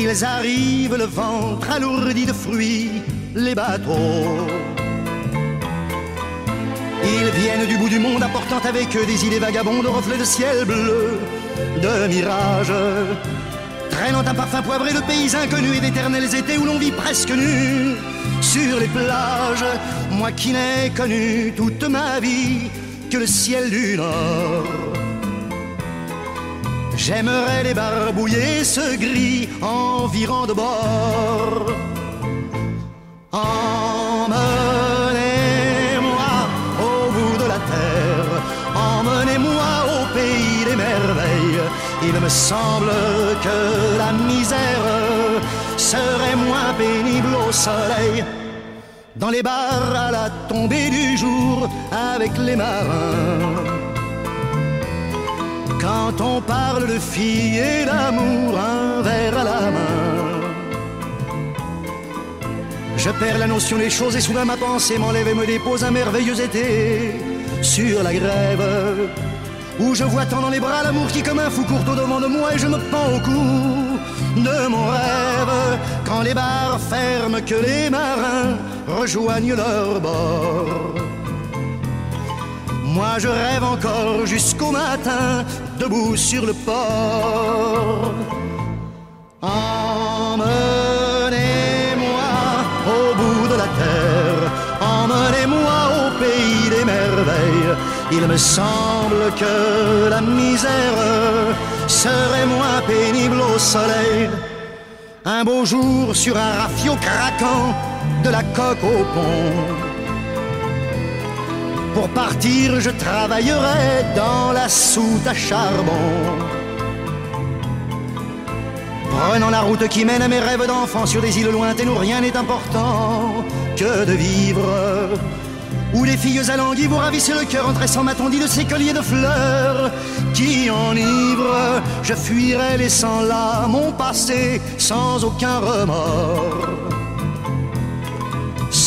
Ils arrivent le ventre alourdi de fruits, les bateaux. Ils viennent du bout du monde apportant avec eux des idées vagabondes, reflets de ciel bleu, de mirages. Traînant un parfum poivré de pays inconnus et d'éternels étés où l'on vit presque nu sur les plages. Moi qui n'ai connu toute ma vie que le ciel du Nord. J'aimerais les barbouiller ce gris environ de bord. Emmenez-moi au bout de la terre, emmenez-moi au pays des merveilles. Il me semble que la misère serait moins pénible au soleil. Dans les bars à la tombée du jour avec les marins. Quand on parle de filles et d'amour, un verre à la main. Je perds la notion des choses et soudain ma pensée m'enlève et me dépose un merveilleux été sur la grève. Où je vois tant dans les bras l'amour qui comme un fou court au devant de moi et je me pends au cou de mon rêve. Quand les bars ferment, que les marins rejoignent leur bord. Moi je rêve encore jusqu'au matin, debout sur le port. Emmenez-moi au bout de la terre, emmenez-moi au pays des merveilles. Il me semble que la misère serait moins pénible au soleil. Un beau jour sur un rafio craquant de la coque au pont. Pour partir, je travaillerai dans la soute à charbon. Prenant la route qui mène à mes rêves d'enfant sur des îles lointaines où rien n'est important que de vivre. Où les filles alanguies vous ravissent le cœur en tressant ma tondie de ces colliers de fleurs qui enivrent. Je fuirai laissant là mon passé sans aucun remords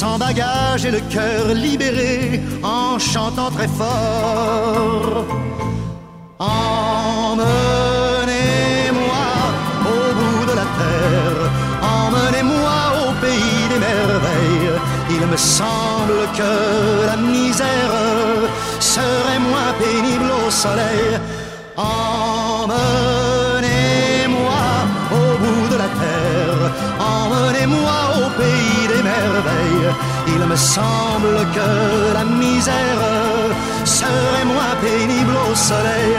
sans bagage et le cœur libéré en chantant très fort. Emmenez-moi au bout de la terre, emmenez-moi au pays des merveilles. Il me semble que la misère serait moins pénible au soleil. Emmenez-moi au bout de la terre, emmenez-moi Il me semble que la misère serait moins pénible au soleil.